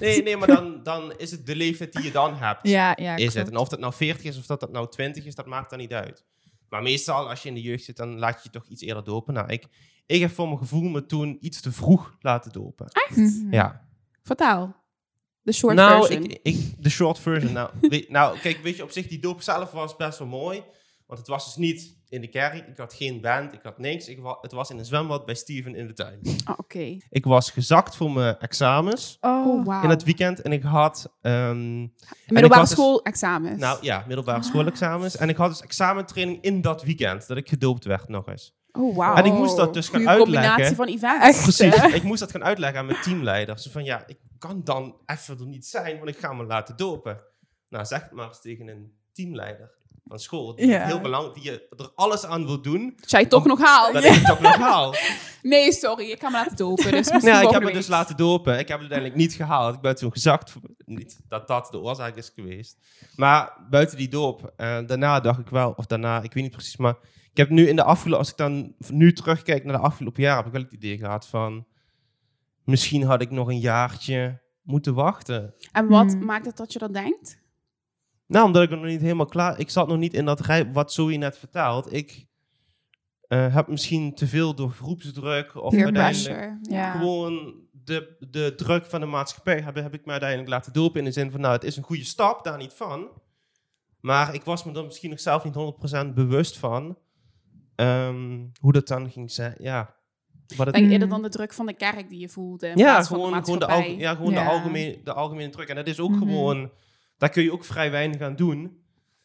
Nee. Nee, maar dan, dan is het de leeftijd die je dan hebt. Ja, is het. En of dat nou 40 is of dat dat nou 20 is, dat maakt dan niet uit. Maar meestal, als je in de jeugd zit, dan laat je je toch iets eerder dopen. Nou, ik, ik heb voor mijn gevoel me toen iets te vroeg laten dopen. Echt? Mhm. Ja. Vertel. De short nou, version. ik, ik, de short version. Nou, weet, nou, kijk, weet je, op zich, die doop zelf was best wel mooi. Want het was dus niet in de kerk. Ik had geen band, ik had niks. Ik wa- het was in een zwembad bij Steven in de tuin. Ah, Oké. Ik was gezakt voor mijn examens Oh, Oh, wauw. in het weekend. En ik had... ehm, Middelbare dus- schoolexamens. Nou ja, middelbare Ah. schoolexamens. En ik had dus examentraining in dat weekend, dat ik gedoopt werd nog eens. oh, wauw. En ik moest dat dus gaan Goeie combinatie uitleggen. van events. Echt? Precies, ik moest dat gaan uitleggen aan mijn teamleider. Zo van, ja, ik kan dan even er niet zijn, want ik ga me laten dopen. Nou, zeg het maar eens tegen een teamleider van school, die Ja. het heel belangrijk, die je er alles aan wil doen, Dat jij het toch Om- nog haalt. dat ik het toch nog haal. Nee, sorry. Ik ga me laten dopen. Dus Ja, ik heb volgende me dus laten dopen. Ik heb het uiteindelijk niet gehaald. Ik ben toen gezakt. Niet dat dat de oorzaak is geweest. Maar buiten die doop, eh, daarna dacht ik wel, of daarna, ik weet niet precies, maar ik heb nu in de afgelopen, als ik dan nu terugkijk naar de afgelopen jaren, heb ik wel het idee gehad van, misschien had ik nog een jaartje moeten wachten. En wat Hmm. maakt het dat je dat denkt? Nou, omdat ik er nog niet helemaal klaar... Ik zat nog niet in dat rij wat Zoe net vertelt. Ik eh, heb misschien te veel door groepsdruk of Peer uiteindelijk... Ja. gewoon de, de druk van de maatschappij heb, heb ik me uiteindelijk laten dopen. In de zin van, nou, het is een goede stap, daar niet van. Maar ik was me er misschien nog zelf niet 100% bewust van. ehm, hoe dat dan ging zijn. Ja. Wat het, Denk je Mm. eerder dan de druk van de kerk die je voelde? In ja, plaats van gewoon, de gewoon, de, maatschappij? alge- ja, gewoon Ja. De, algemene, de algemene druk. En dat is ook Mhm. gewoon... Daar kun je ook vrij weinig aan doen.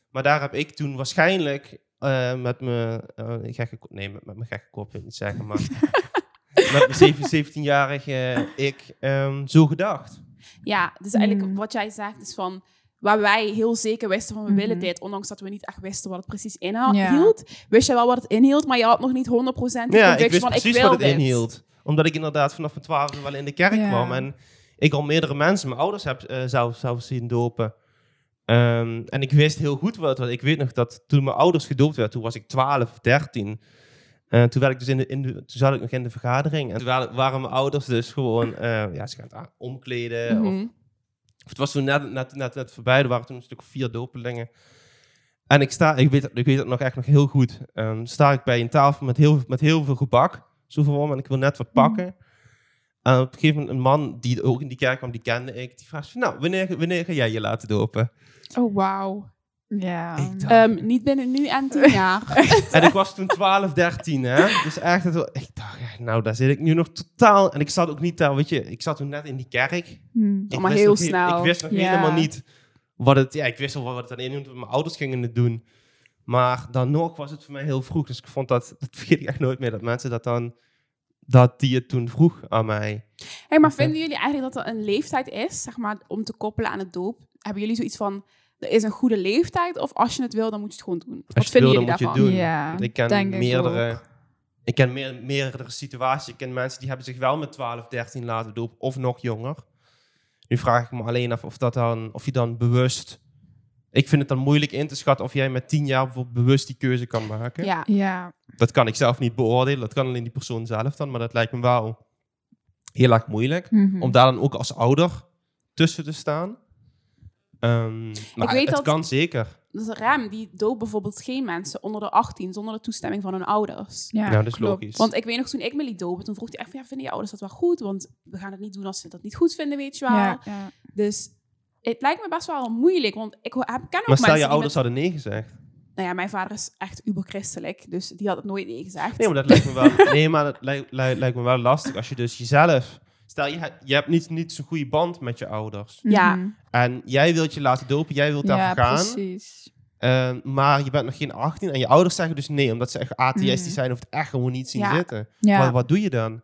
Maar daar heb ik toen waarschijnlijk eh, met mijn eh, gekke kop, nee, met, met mijn gekke kop wil ik niet zeggen, maar met mijn 17-jarige ik ehm, zo gedacht. Ja, dus eigenlijk Mm. wat jij zegt is van... Waar wij heel zeker wisten van we willen Mhm. dit, ondanks dat we niet echt wisten wat het precies inhield, Ja. wist je wel wat het inhield, maar je had nog niet 100% de Ja, ik wist van precies ik wil wat het dit. inhield. Omdat ik inderdaad vanaf mijn twaalfde wel in de kerk Ja. kwam. En ik al meerdere mensen, mijn ouders, heb, eh, zou, zou zien dopen. Ehm, en ik wist heel goed wat het was. Ik weet nog dat toen mijn ouders gedoopt werden, toen was ik 12, 13. Eh, toen, werd ik dus in de, in de, toen zat ik nog in de vergadering. En toen waren, mijn ouders dus gewoon, eh, ja, ze gaan het omkleden. of, Mhm. of het was toen net, net, net, net voorbij, er waren toen een stuk vier dopelingen. En ik sta, ik weet, ik weet het nog echt nog heel goed. Ehm, sta ik bij een tafel met heel, met heel veel gebak. Zo van, en ik wil net wat pakken. En op een gegeven moment een man die ook in die kerk kwam, die kende ik. Die vraagt van, nou, wanneer, wanneer ga jij je laten dopen? Oh, wauw. Ja. Ehm, niet binnen nu en tien jaar. En ik was toen 12, 13, hè. Dus echt, het, ik dacht, nou, daar zit ik nu nog totaal... En ik zat ook niet daar, weet je, ik zat toen net in die kerk. Hm. Ik maar wist heel snel. Ik wist nog Ja. helemaal niet wat het... Ja, ik wist wel wat het dan inhield, mijn ouders gingen het doen. Maar dan nog was het voor mij heel vroeg. Dus ik vond dat... Dat vergeet ik echt nooit meer, dat mensen dat dan... Dat die het toen vroeg aan mij. Hey, maar Oké. vinden jullie eigenlijk dat er een leeftijd is, zeg maar, om te koppelen aan het doop? Hebben jullie zoiets van, er is een goede leeftijd, of als je het wil, dan moet je het gewoon doen? Wat Als je het vinden wil, jullie dan moet daarvan? je het doen. Ja, ik ken ik meerdere... Ik ken meer, meerdere situaties. Ik ken mensen die hebben zich wel met 12, 13 laten dopen. Of nog jonger. Nu vraag ik me alleen af of, dat dan, of je dan bewust... Ik vind het dan moeilijk in te schatten of jij met 10 jaar bijvoorbeeld bewust die keuze kan maken. Ja, Ja. Dat kan ik zelf niet beoordelen. Dat kan alleen die persoon zelf dan. Maar dat lijkt me wel heel erg moeilijk. Mhm. Om daar dan ook als ouder tussen te staan. Ehm, maar weet het dat- kan zeker. dus Rem, die doopt bijvoorbeeld geen mensen onder de 18 zonder de toestemming van hun ouders. Ja, nou, dat is klopt. logisch. Want ik weet nog, toen ik me liet dopen, toen vroeg hij echt van, ja, vinden je ouders dat wel goed? Want we gaan het niet doen als ze dat niet goed vinden, weet je wel. Ja, ja. Dus het lijkt me best wel moeilijk, want ik ken ook maar stel mensen je ouders met- hadden nee gezegd. Nou ja, mijn vader is echt uberchristelijk, dus die had het nooit nee gezegd. Nee, maar dat lijkt me wel, nee, maar dat lijkt, lijkt, lijkt me wel lastig als je dus jezelf... Stel, je, hebt- je hebt niet, niet zo'n goede band met je ouders. Ja. Mhm. En jij wilt je laten dopen, jij wilt ja, daarvoor gaan. precies. eh, maar je bent nog geen 18 en je ouders zeggen dus nee, omdat ze echt atheïstisch Mhm. zijn of het echt gewoon niet zien Ja. zitten. Ja. Wat, wat doe je dan?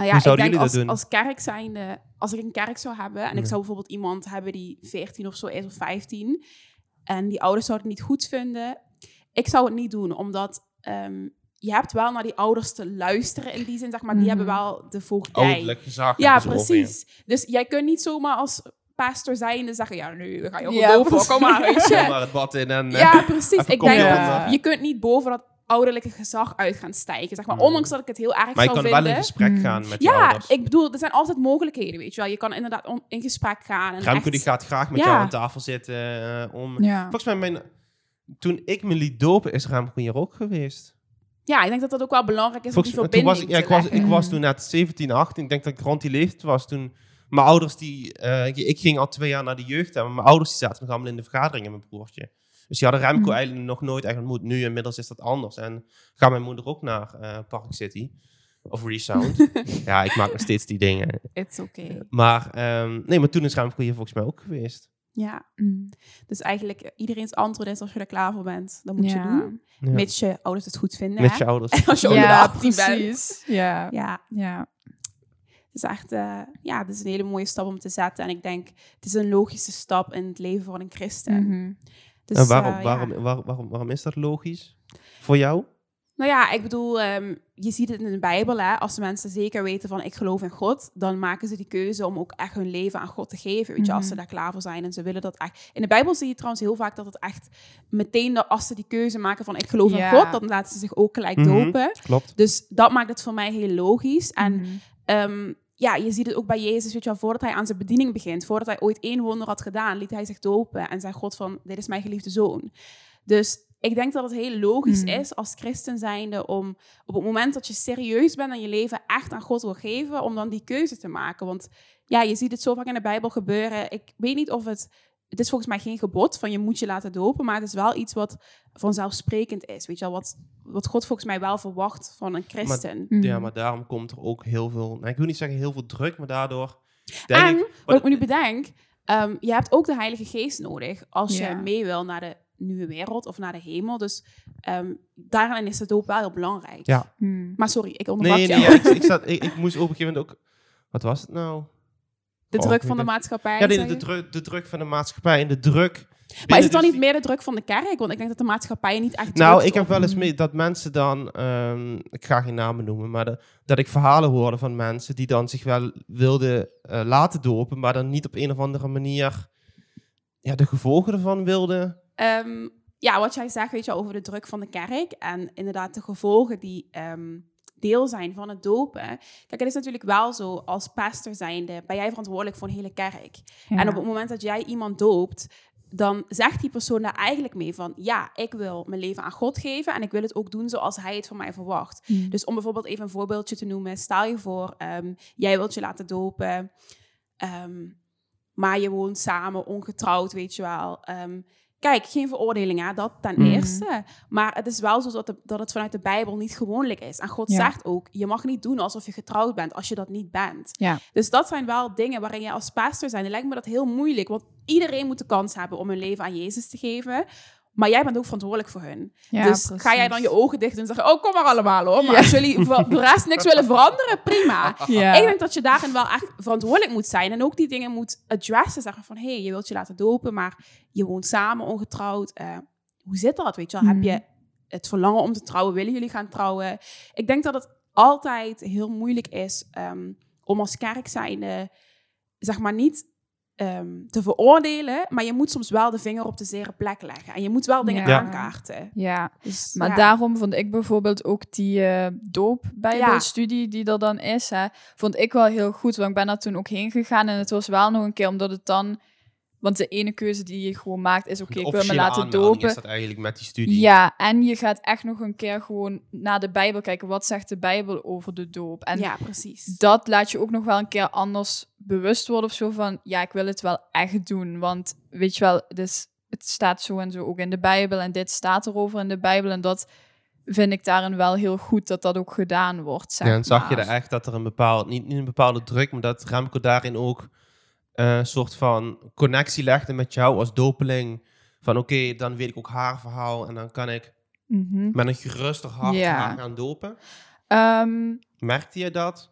Nou ja, ik denk jullie als, dat doen? als kerk zijnde, als ik een kerk zou hebben en Ja. ik zou bijvoorbeeld iemand hebben die 14 of zo is of 15 en die ouders zouden het niet goed vinden, ik zou het niet doen, omdat ehm, je hebt wel naar die ouders te luisteren in die zin, zeg maar, die Mhm. hebben wel de voogdij. Ouderlijk gezag. Ja, over precies. Dus jij kunt niet zomaar als pastor zijnde zeggen, ja, nu ga je ook Ja, dopen, precies. kom maar, weet Kom je. maar het bad in en... eh, Ja, precies. even Ik denk dat je kunt niet boven dat ouderlijke gezag uit gaan stijgen, zeg maar. Nee. Ondanks dat ik het heel erg maar je zou kan vinden. wel in gesprek Mm. gaan met je Ja, ouders. ik bedoel, er zijn altijd mogelijkheden, weet je wel. Je kan inderdaad on- in gesprek gaan. En Remco echt- die gaat graag met Ja. jou aan tafel zitten eh, om... Ja. Volgens mij, mijn, toen ik me liet dopen, is Remco hier ook geweest. Ja, ik denk dat dat ook wel belangrijk is Volgens om die toen verbinding was ik, ja, ik, te was, ik was toen net 17, 18. Ik denk dat ik rond die leeftijd was toen... Mijn ouders die... eh, ik, ging al twee jaar naar de jeugd. Maar mijn ouders die zaten nog allemaal in de vergadering en mijn broertje. Dus die hadden Remco Mhm. eigenlijk nog nooit echt ontmoet. Nu inmiddels is dat anders. En gaat mijn moeder ook naar eh, Park City. Of Resound. ja, ik maak nog steeds die dingen. It's okay. Maar, ehm, nee, maar toen is Remco hier volgens mij ook geweest. Ja, Mm. dus eigenlijk eh, iedereen's antwoord is als je er klaar voor bent, dan moet je doen. Ja. Mits je ouders het goed vinden. Met hè? je ouders. Als je onder de Ja, 18 bent. precies. Ja. Ja, Ja. het is echt eh, ja, het is een hele mooie stap om te zetten. En ik denk, het is een logische stap in het leven van een christen. Mhm. Dus, en waarom, eh, ja. waarom, waar- waarom, waarom is dat logisch? Voor jou? Nou ja, ik bedoel, ehm, je ziet het in de Bijbel. Hè? Als de mensen zeker weten van ik geloof in God, dan maken ze die keuze om ook echt hun leven aan God te geven. Weet je, als ze Mhm. daar klaar voor zijn en ze willen dat echt. In de Bijbel zie je trouwens heel vaak dat het echt meteen dat als ze die keuze maken van ik geloof in God, dan laten ze zich ook gelijk Mhm. dopen. Klopt. Dus dat maakt het voor mij heel logisch. En. Ehm, ja, je ziet het ook bij Jezus, weet je wel, voordat hij aan zijn bediening begint, voordat hij ooit één wonder had gedaan, liet hij zich dopen en zei God van, dit is mijn geliefde zoon. Dus ik denk dat het heel logisch Mhm. is als christen zijnde om op het moment dat je serieus bent en je leven echt aan God wil geven, om dan die keuze te maken. Want ja, je ziet het zo vaak in de Bijbel gebeuren. Ik weet niet of het, het is volgens mij geen gebod van je moet je laten dopen, maar het is wel iets wat vanzelfsprekend is, weet je wel, wat, wat God volgens mij wel verwacht van een christen. Mhm. Ja, maar daarom komt er ook heel veel... Nou, ik wil niet zeggen heel veel druk, maar daardoor... Denk En ik, wat ik me nu bedenk, ehm, je hebt ook de Heilige Geest nodig als Ja. je mee wil naar de, nieuwe wereld of naar de hemel. Dus ehm, daarin is de doop wel heel belangrijk. Ja. Hmm. Maar sorry, ik onderbrak Nee, nee, ja, ik, ik, zat, ik, ik moest op een gegeven moment ook... Wat was het nou? De Oh, druk van de maatschappij. Ja, de, je? druk, de druk van de maatschappij en de druk... maar is het dan niet meer de druk van de kerk? Want ik denk dat de maatschappij niet echt Nou, ik heb wel eens mee dat mensen dan, ehm, ik ga geen namen noemen, maar de- dat ik verhalen hoorde van mensen die dan zich wel wilden eh, laten dopen, maar dan niet op een of andere manier ja, de gevolgen ervan wilden. Ehm, ja, wat jij zegt, weet je, over de druk van de kerk en inderdaad de gevolgen die ehm, deel zijn van het dopen. Kijk, het is natuurlijk wel zo, als pastor zijnde ben jij verantwoordelijk voor een hele kerk. En op het moment dat jij iemand doopt, dan zegt die persoon daar eigenlijk mee van, ja, ik wil mijn leven aan God geven en ik wil het ook doen zoals hij het van mij verwacht. Hmm. Dus om bijvoorbeeld even een voorbeeldje te noemen, stel je voor, ehm, jij wilt je laten dopen, ehm, maar je woont samen, ongetrouwd, weet je wel. Ehm, kijk, geen veroordeling, hè, dat ten Mhm. eerste. Maar het is wel zo dat, de- dat het vanuit de Bijbel niet gewoonlijk is. En God Ja. zegt ook, je mag niet doen alsof je getrouwd bent als je dat niet bent. Ja. Dus dat zijn wel dingen waarin je als pastor zijn. Dan lijkt me dat heel moeilijk, want iedereen moet de kans hebben om hun leven aan Jezus te geven. Maar jij bent ook verantwoordelijk voor hun. Ja, dus precies. ga jij dan je ogen dicht en zeggen: Oh, kom maar allemaal hoor. Maar Ja. als jullie voor de rest niks willen veranderen, prima. Ja. Ik denk dat je daarin wel echt verantwoordelijk moet zijn. En ook die dingen moet addressen. Zeggen van: Hé, hey, je wilt je laten dopen, maar je woont samen, ongetrouwd. Eh, hoe zit dat? Weet je wel? Heb Mhm. je het verlangen om te trouwen? Willen jullie gaan trouwen? Ik denk dat het altijd heel moeilijk is ehm, om als kerk zijnde, zeg maar niet ehm, te veroordelen, maar je moet soms wel de vinger op de zere plek leggen. En je moet wel dingen Ja. aankaarten. Ja, Dus, maar ja. daarom vond ik bijvoorbeeld ook die eh doopbijbelstudie die er dan is, hè, vond ik wel heel goed. Want ik ben daar toen ook heen gegaan en het was wel nog een keer omdat het dan... Want de ene keuze die je gewoon maakt is, oké, De ik wil me laten dopen. is dat eigenlijk met die studie. Ja, en je gaat echt nog een keer gewoon naar de Bijbel kijken. Wat zegt de Bijbel over de doop? En ja, precies. dat laat je ook nog wel een keer anders bewust worden of zo van, ja, ik wil het wel echt doen. Want weet je wel, dus het staat zo en zo ook in de Bijbel en dit staat erover in de Bijbel. En dat vind ik daarin wel heel goed dat dat ook gedaan wordt. Zeg Ja, en zag je er echt dat er een bepaald, niet, niet een bepaalde druk, maar dat Remco daarin ook een soort van connectie legde met jou als dopeling. Van oké, dan weet ik ook haar verhaal en dan kan ik Mhm. met een geruster hart Ja. haar gaan dopen. Ehm, Merkte je dat?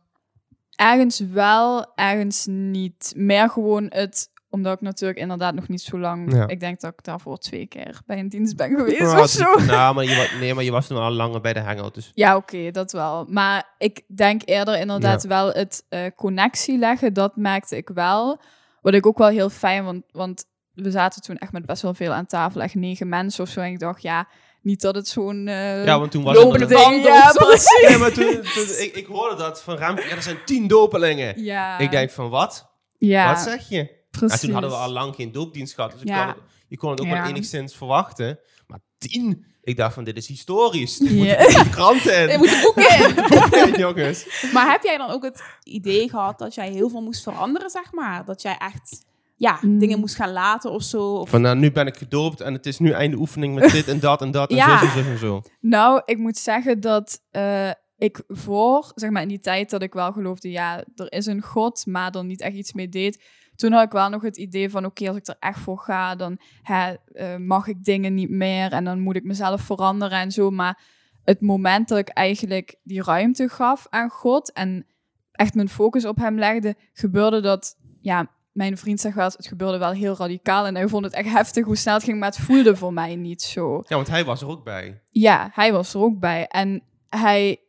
ergens wel, ergens niet. Meer gewoon het, omdat ik natuurlijk inderdaad nog niet zo lang... Ja. Ik denk dat ik daarvoor twee keer bij een dienst ben geweest Oh, of zo. nou, maar je, nee, maar je was toen al langer bij de hangout. Dus Ja, oké, dat wel. Maar ik denk eerder inderdaad wel het eh, connectie leggen, dat merkte ik wel. Wat ik ook wel heel fijn, want, want we zaten toen echt met best wel veel aan tafel, echt negen mensen of zo. En ik dacht, ja, niet dat het zo'n eh ja, want toen was het... band ja, precies. Nee, maar toen, toen- ik, ik hoorde dat van Remco, ja, er zijn tien dopelingen. Ja, Ik denk van, wat? ja, Wat zeg je? precies. Ja, toen hadden we al lang geen doopdienst gehad, dus ik kon het- je kon het ook Ja. wel enigszins verwachten. Maar tien? Ik dacht van, dit is historisch. Dit moet de kranten in. Moet de boeken in. Jongens. Maar heb jij dan ook het idee gehad dat jij heel veel moest veranderen, zeg maar? Dat jij echt ja, Mm. dingen moest gaan laten of zo? Of... Van, nou, nu ben ik gedoopt en het is nu einde oefening met dit en dat en dat en Ja. zo, zo, zo en zo. Nou, ik moet zeggen dat eh, ik voor, zeg maar in die tijd dat ik wel geloofde, ja, er is een God, maar er niet echt iets mee deed. Toen had ik wel nog het idee van, oké, als ik er echt voor ga, dan hè, eh, mag ik dingen niet meer en dan moet ik mezelf veranderen en zo. Maar het moment dat ik eigenlijk die ruimte gaf aan God en echt mijn focus op hem legde, gebeurde dat, ja, mijn vriend zegt wel, eens, het gebeurde wel heel radicaal en hij vond het echt heftig hoe snel het ging, maar het voelde voor mij niet zo. Ja, want hij was er ook bij. Ja, hij was er ook bij. En hij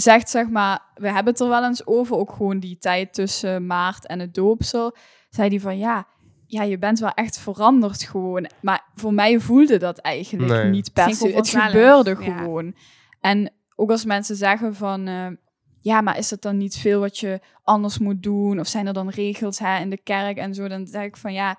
zegt, zeg maar, we hebben het er wel eens over, ook gewoon die tijd tussen maart en het doopsel. Zei hij van, ja, ja, je bent wel echt veranderd gewoon. Maar voor mij voelde dat eigenlijk Nee. niet per se. Het gebeurde ja. gewoon. En ook als mensen zeggen van, eh, ja, maar is het dan niet veel wat je anders moet doen? Of zijn er dan regels hè, in de kerk en zo? Dan zeg ik van, ja,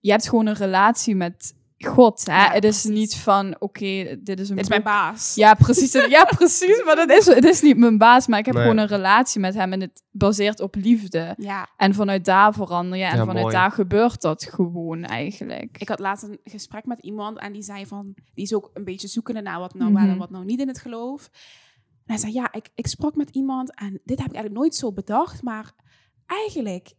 je hebt gewoon een relatie met God. Hè? Ja, het is precies. niet van, oké, dit is een Dit is mijn baas. Ja, precies. Ja, precies. Maar dat is, het is niet mijn baas. Maar ik heb Nee. gewoon een relatie met hem. En het baseert op liefde. Ja. En vanuit daar verander je. En Ja, vanuit mooi. daar gebeurt dat gewoon eigenlijk. Ik had laatst een gesprek met iemand en die zei van, die is ook een beetje zoekende naar wat nou wel Mhm. en wat nou niet in het geloof. En hij zei, ja, ik, ik sprak met iemand en dit heb ik eigenlijk nooit zo bedacht, maar eigenlijk,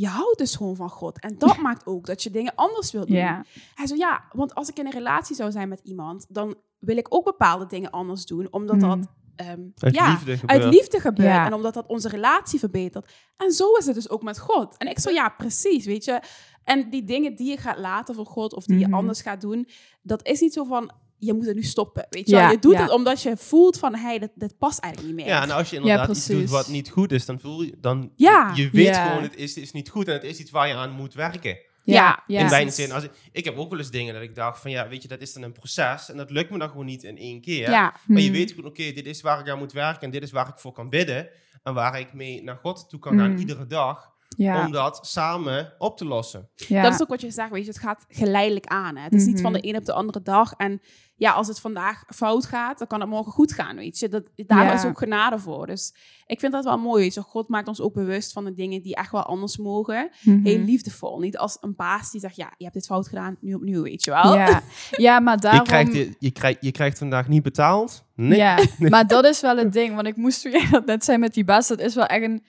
je houdt dus gewoon van God. En dat maakt ook dat je dingen anders wilt doen. Ja. Hij zo, ja, want als ik in een relatie zou zijn met iemand, dan wil ik ook bepaalde dingen anders doen, omdat dat Mhm. ehm, Uit ja, liefde gebeurt. uit liefde gebeurt Ja. en omdat dat onze relatie verbetert. En zo is het dus ook met God. En ik zo, ja, precies, weet je. En die dingen die je gaat laten voor God of die Mhm. je anders gaat doen, dat is niet zo van, je moet het nu stoppen, weet je Ja. Je doet ja. het omdat je voelt van, hey, dit, dit past eigenlijk niet meer. Ja, en als je inderdaad iets doet wat niet goed is, dan voel je, dan Ja. je weet Ja. gewoon, het is, het is niet goed en het is iets waar je aan moet werken. Ja, ja. in mijn zin, als ik, ik heb ook wel eens dingen dat ik dacht van, ja, weet je, dat is dan een proces en dat lukt me dan gewoon niet in één keer. ja. Maar je Hmm. weet gewoon, oké, dit is waar ik aan moet werken en dit is waar ik voor kan bidden en waar ik mee naar God toe kan gaan Hmm. iedere dag, Ja. om dat samen op te lossen. ja. Dat is ook wat je zegt, weet je, het gaat geleidelijk aan. Hè? Het is niet van de Mhm. een op de andere dag. En ja, als het vandaag fout gaat, dan kan het morgen goed gaan, weet je. Dat, daar Ja. is ook genade voor. Dus ik vind dat wel mooi. weet je. God maakt ons ook bewust van de dingen die echt wel anders mogen. Mhm. Heel liefdevol. Niet als een baas die zegt, ja, je hebt dit fout gedaan, nu opnieuw, weet je wel. Ja. ja, maar daarom... Je, krijgt, je, krijgt, je krijgt vandaag niet betaald. Nee. Ja, maar dat is wel het ding. Want ik moest toen jij dat net zei met die baas, dat is wel echt een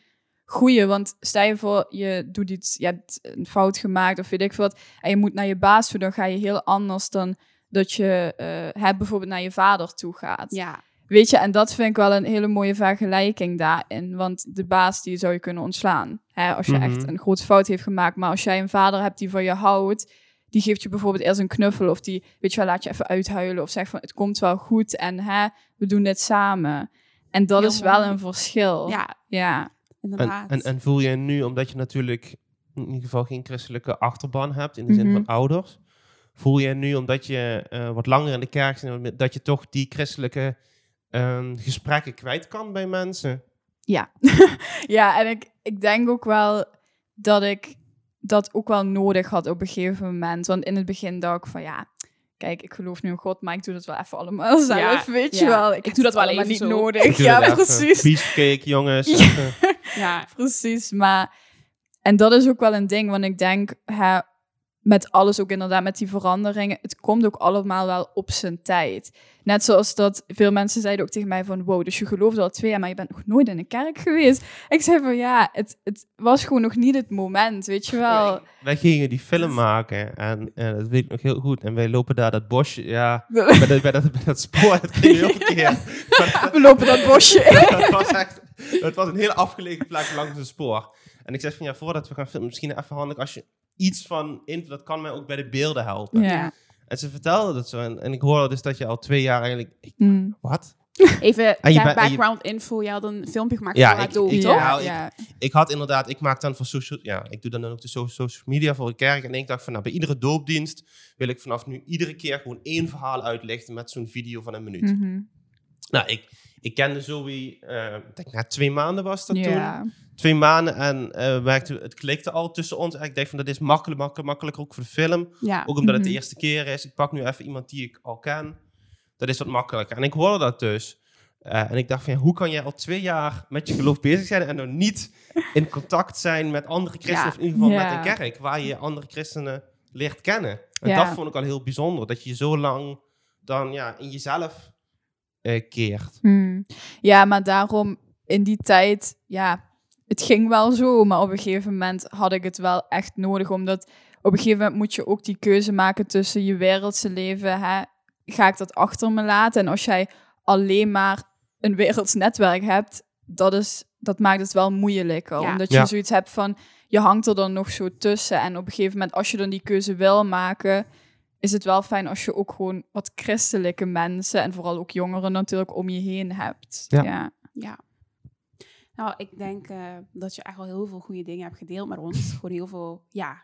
goeie. Want stel je voor, je doet iets, je hebt een fout gemaakt of weet ik veel wat. En je moet naar je baas toe, dan ga je heel anders dan dat je eh, hè, bijvoorbeeld naar je vader toe gaat. Ja, Weet je, en dat vind ik wel een hele mooie vergelijking daarin. Want de baas, die zou je kunnen ontslaan. Hè, als je Mhm. echt een grote fout heeft gemaakt. Maar als jij een vader hebt die van je houdt, die geeft je bijvoorbeeld eerst een knuffel. Of die, weet je wel, laat je even uithuilen. Of zegt van, het komt wel goed en hè, we doen dit samen. En dat Heel is wel mooi. een verschil. ja Ja. En, inderdaad. en, en voel je nu, omdat je natuurlijk in ieder geval geen christelijke achterban hebt, in de zin Mhm. van ouders, voel je nu, omdat je eh, wat langer in de kerk zit, dat je toch die christelijke ehm, gesprekken kwijt kan bij mensen? Ja, ja en ik, ik denk ook wel dat ik dat ook wel nodig had op een gegeven moment. Want in het begin dacht ik van ja, kijk, ik geloof nu in God, maar ik doe dat wel even allemaal zelf, Ja, weet ja. je wel. Ik doe dat wel even niet zo. nodig. Ik doe Ja, dat even. precies. Beefcake, jongens. Ja. Ja, Precies, maar... En dat is ook wel een ding, want ik denk, hè, met alles ook inderdaad, met die veranderingen, het komt ook allemaal wel op zijn tijd. Net zoals dat veel mensen zeiden ook tegen mij van, wow, dus je geloofde al twee jaar, maar je bent nog nooit in een kerk geweest. Ik zei van, ja, het, het was gewoon nog niet het moment, weet je wel. Wij gingen die film maken en eh, dat weet ik nog heel goed. En wij lopen daar dat bosje, ja, bij, dat, bij, dat, bij dat spoor, het ging heel verkeerd. Maar We lopen dat bosje in. dat was echt, het was een heel afgelegen plek langs het spoor. En ik zeg van ja, voordat we gaan filmen, misschien even handig als je iets van info, dat kan mij ook bij de beelden helpen. Ja. En ze vertelde dat zo. En, en ik hoorde dus dat je al twee jaar eigenlijk. Ik, Mm. wat? Even En je ter bent- en je- background info. Je had een filmpje gemaakt Ja, ik- toch? Ja, ik- ja. Ik had inderdaad, ik maak dan voor social, ja, ik doe dan ook de so- social media voor de kerk. En ik dacht van, nou, bij iedere doopdienst wil ik vanaf nu iedere keer gewoon één verhaal uitlichten met zo'n video van een minuut. Mhm. Nou, ik, ik kende Zoe, eh, ik denk na twee maanden was dat toen. Twee maanden en eh, werkte, het klikte al tussen ons. En ik dacht van, dat is makkelijk, makkelijk, makkelijker ook voor de film. Ja. Ook omdat het de Mhm. eerste keer is. Ik pak nu even iemand die ik al ken. Dat is wat makkelijker. En ik hoorde dat dus. Eh, en ik dacht van, ja, hoe kan jij al twee jaar met je geloof bezig zijn en dan niet in contact zijn met andere christenen, Ja. of in ieder geval Ja. met een kerk, waar je andere christenen leert kennen. En dat vond ik al heel bijzonder, dat je je zo lang dan ja, in jezelf eh, keert. Hmm. Ja, maar daarom in die tijd, ja, het ging wel zo, maar op een gegeven moment had ik het wel echt nodig, omdat op een gegeven moment moet je ook die keuze maken tussen je wereldse leven, hè, ga ik dat achter me laten? En als jij alleen maar een werelds netwerk hebt, dat, is, dat maakt het wel moeilijker, Ja. omdat je Ja. zoiets hebt van, je hangt er dan nog zo tussen en op een gegeven moment, als je dan die keuze wil maken, is het wel fijn als je ook gewoon wat christelijke mensen en vooral ook jongeren natuurlijk om je heen hebt. Ja. Ja. Ja. Nou, ik denk eh, dat je echt wel heel veel goede dingen hebt gedeeld met ons. Gewoon heel veel, ja,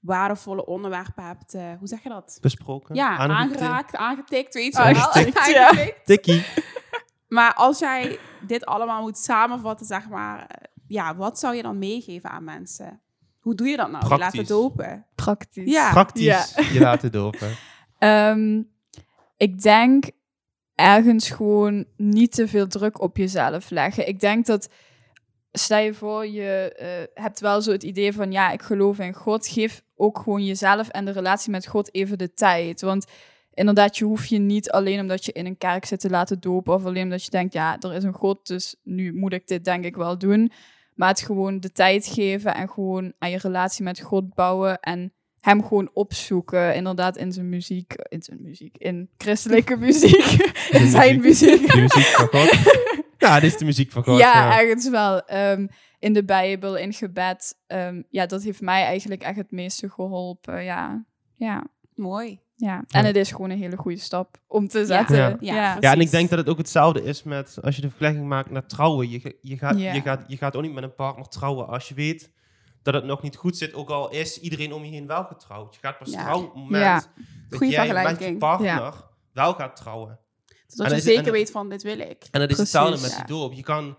waardevolle onderwerpen hebt, eh, hoe zeg je dat? Besproken. Ja, aangetikt. aangeraakt, aangetikt, weet je Aangetikt, wel. ja. Aangetikt. Tikkie. Maar als jij dit allemaal moet samenvatten, zeg maar, eh, ja, wat zou je dan meegeven aan mensen? Hoe doe je dat nou? Je laat het dopen. Praktisch. Ja. Praktisch je laten dopen. Ehm, ik denk ergens gewoon niet te veel druk op jezelf leggen. Ik denk dat, stel je voor, je eh, hebt wel zo het idee van, ja, ik geloof in God. Geef ook gewoon jezelf en de relatie met God even de tijd. Want inderdaad, je hoeft je niet alleen omdat je in een kerk zit te laten dopen. Of alleen omdat je denkt, ja, er is een God, dus nu moet ik dit denk ik wel doen. Maar het gewoon de tijd geven en gewoon aan je relatie met God bouwen. En hem gewoon opzoeken, inderdaad, in zijn muziek. In zijn muziek, in christelijke muziek. in zijn muziek. De muziek van God. ja, dit is de muziek van God. ja, ergens wel. Ehm, in de Bijbel, in gebed. Ehm, ja, dat heeft mij eigenlijk echt het meeste geholpen. Ja, ja. Mooi. Ja, en het is gewoon een hele goede stap om te zetten. Ja. Ja, Ja, en ik denk dat het ook hetzelfde is met als je de vergelijking maakt naar trouwen. Je, je, gaat, Ja. je, gaat, je gaat ook niet met een partner trouwen als je weet dat het nog niet goed zit. Ook al is iedereen om je heen wel getrouwd. Je gaat pas Ja. trouwen op het moment Ja. dat Goeie jij met je partner wel gaat trouwen. Zodat En je zeker het- weet van, dit wil ik. En dat is hetzelfde met ja. die doop. Je kan,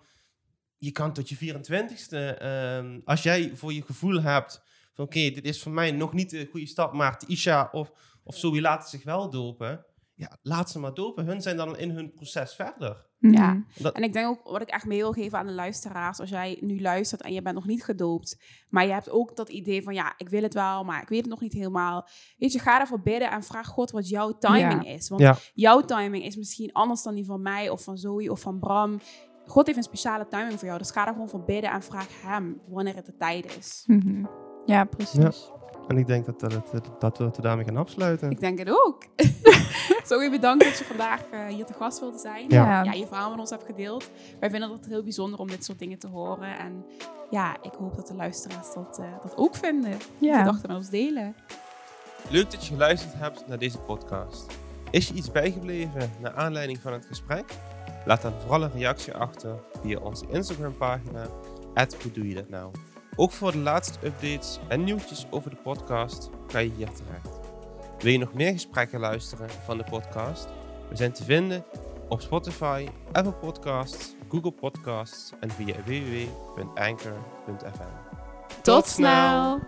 je kan tot je 24ste, ehm, als jij voor je gevoel hebt van oké, dit is voor mij nog niet de goede stap, maar Isha of, of Zoe laten zich wel dopen. Ja, laat ze maar dopen. Hun zijn dan in hun proces verder. Ja. Mhm. Dat, En ik denk ook, wat ik echt mee wil geven aan de luisteraars, als jij nu luistert en je bent nog niet gedoopt, maar je hebt ook dat idee van, ja, ik wil het wel, maar ik weet het nog niet helemaal. Weet je, ga ervoor bidden en vraag God wat jouw timing is. Want Ja. jouw timing is misschien anders dan die van mij of van Zoe of van Bram. God heeft een speciale timing voor jou, dus ga er gewoon voor bidden en vraag hem wanneer het de tijd is. Mhm. Ja, precies. En ik denk dat, dat, het- dat we het daarmee gaan afsluiten. Ik denk het ook. Zoe, bedankt dat je vandaag eh, hier te gast wilde zijn. Ja. ja, je verhaal met ons hebt gedeeld. Wij vinden het heel bijzonder om dit soort dingen te horen. En ja, ik hoop dat de luisteraars dat, eh, dat ook vinden. Ja. gedachten met ons delen. Leuk dat je geluisterd hebt naar deze podcast. Is je iets bijgebleven naar aanleiding van het gesprek? Laat dan vooral een reactie achter via onze Instagram pagina. Hoe doe je dat nou? Ook voor de laatste updates en nieuwtjes over de podcast kan je hier terecht. Wil je nog meer gesprekken luisteren van de podcast? We zijn te vinden op Spotify, Apple Podcasts, Google Podcasts en via www.anchor.fm. Tot snel!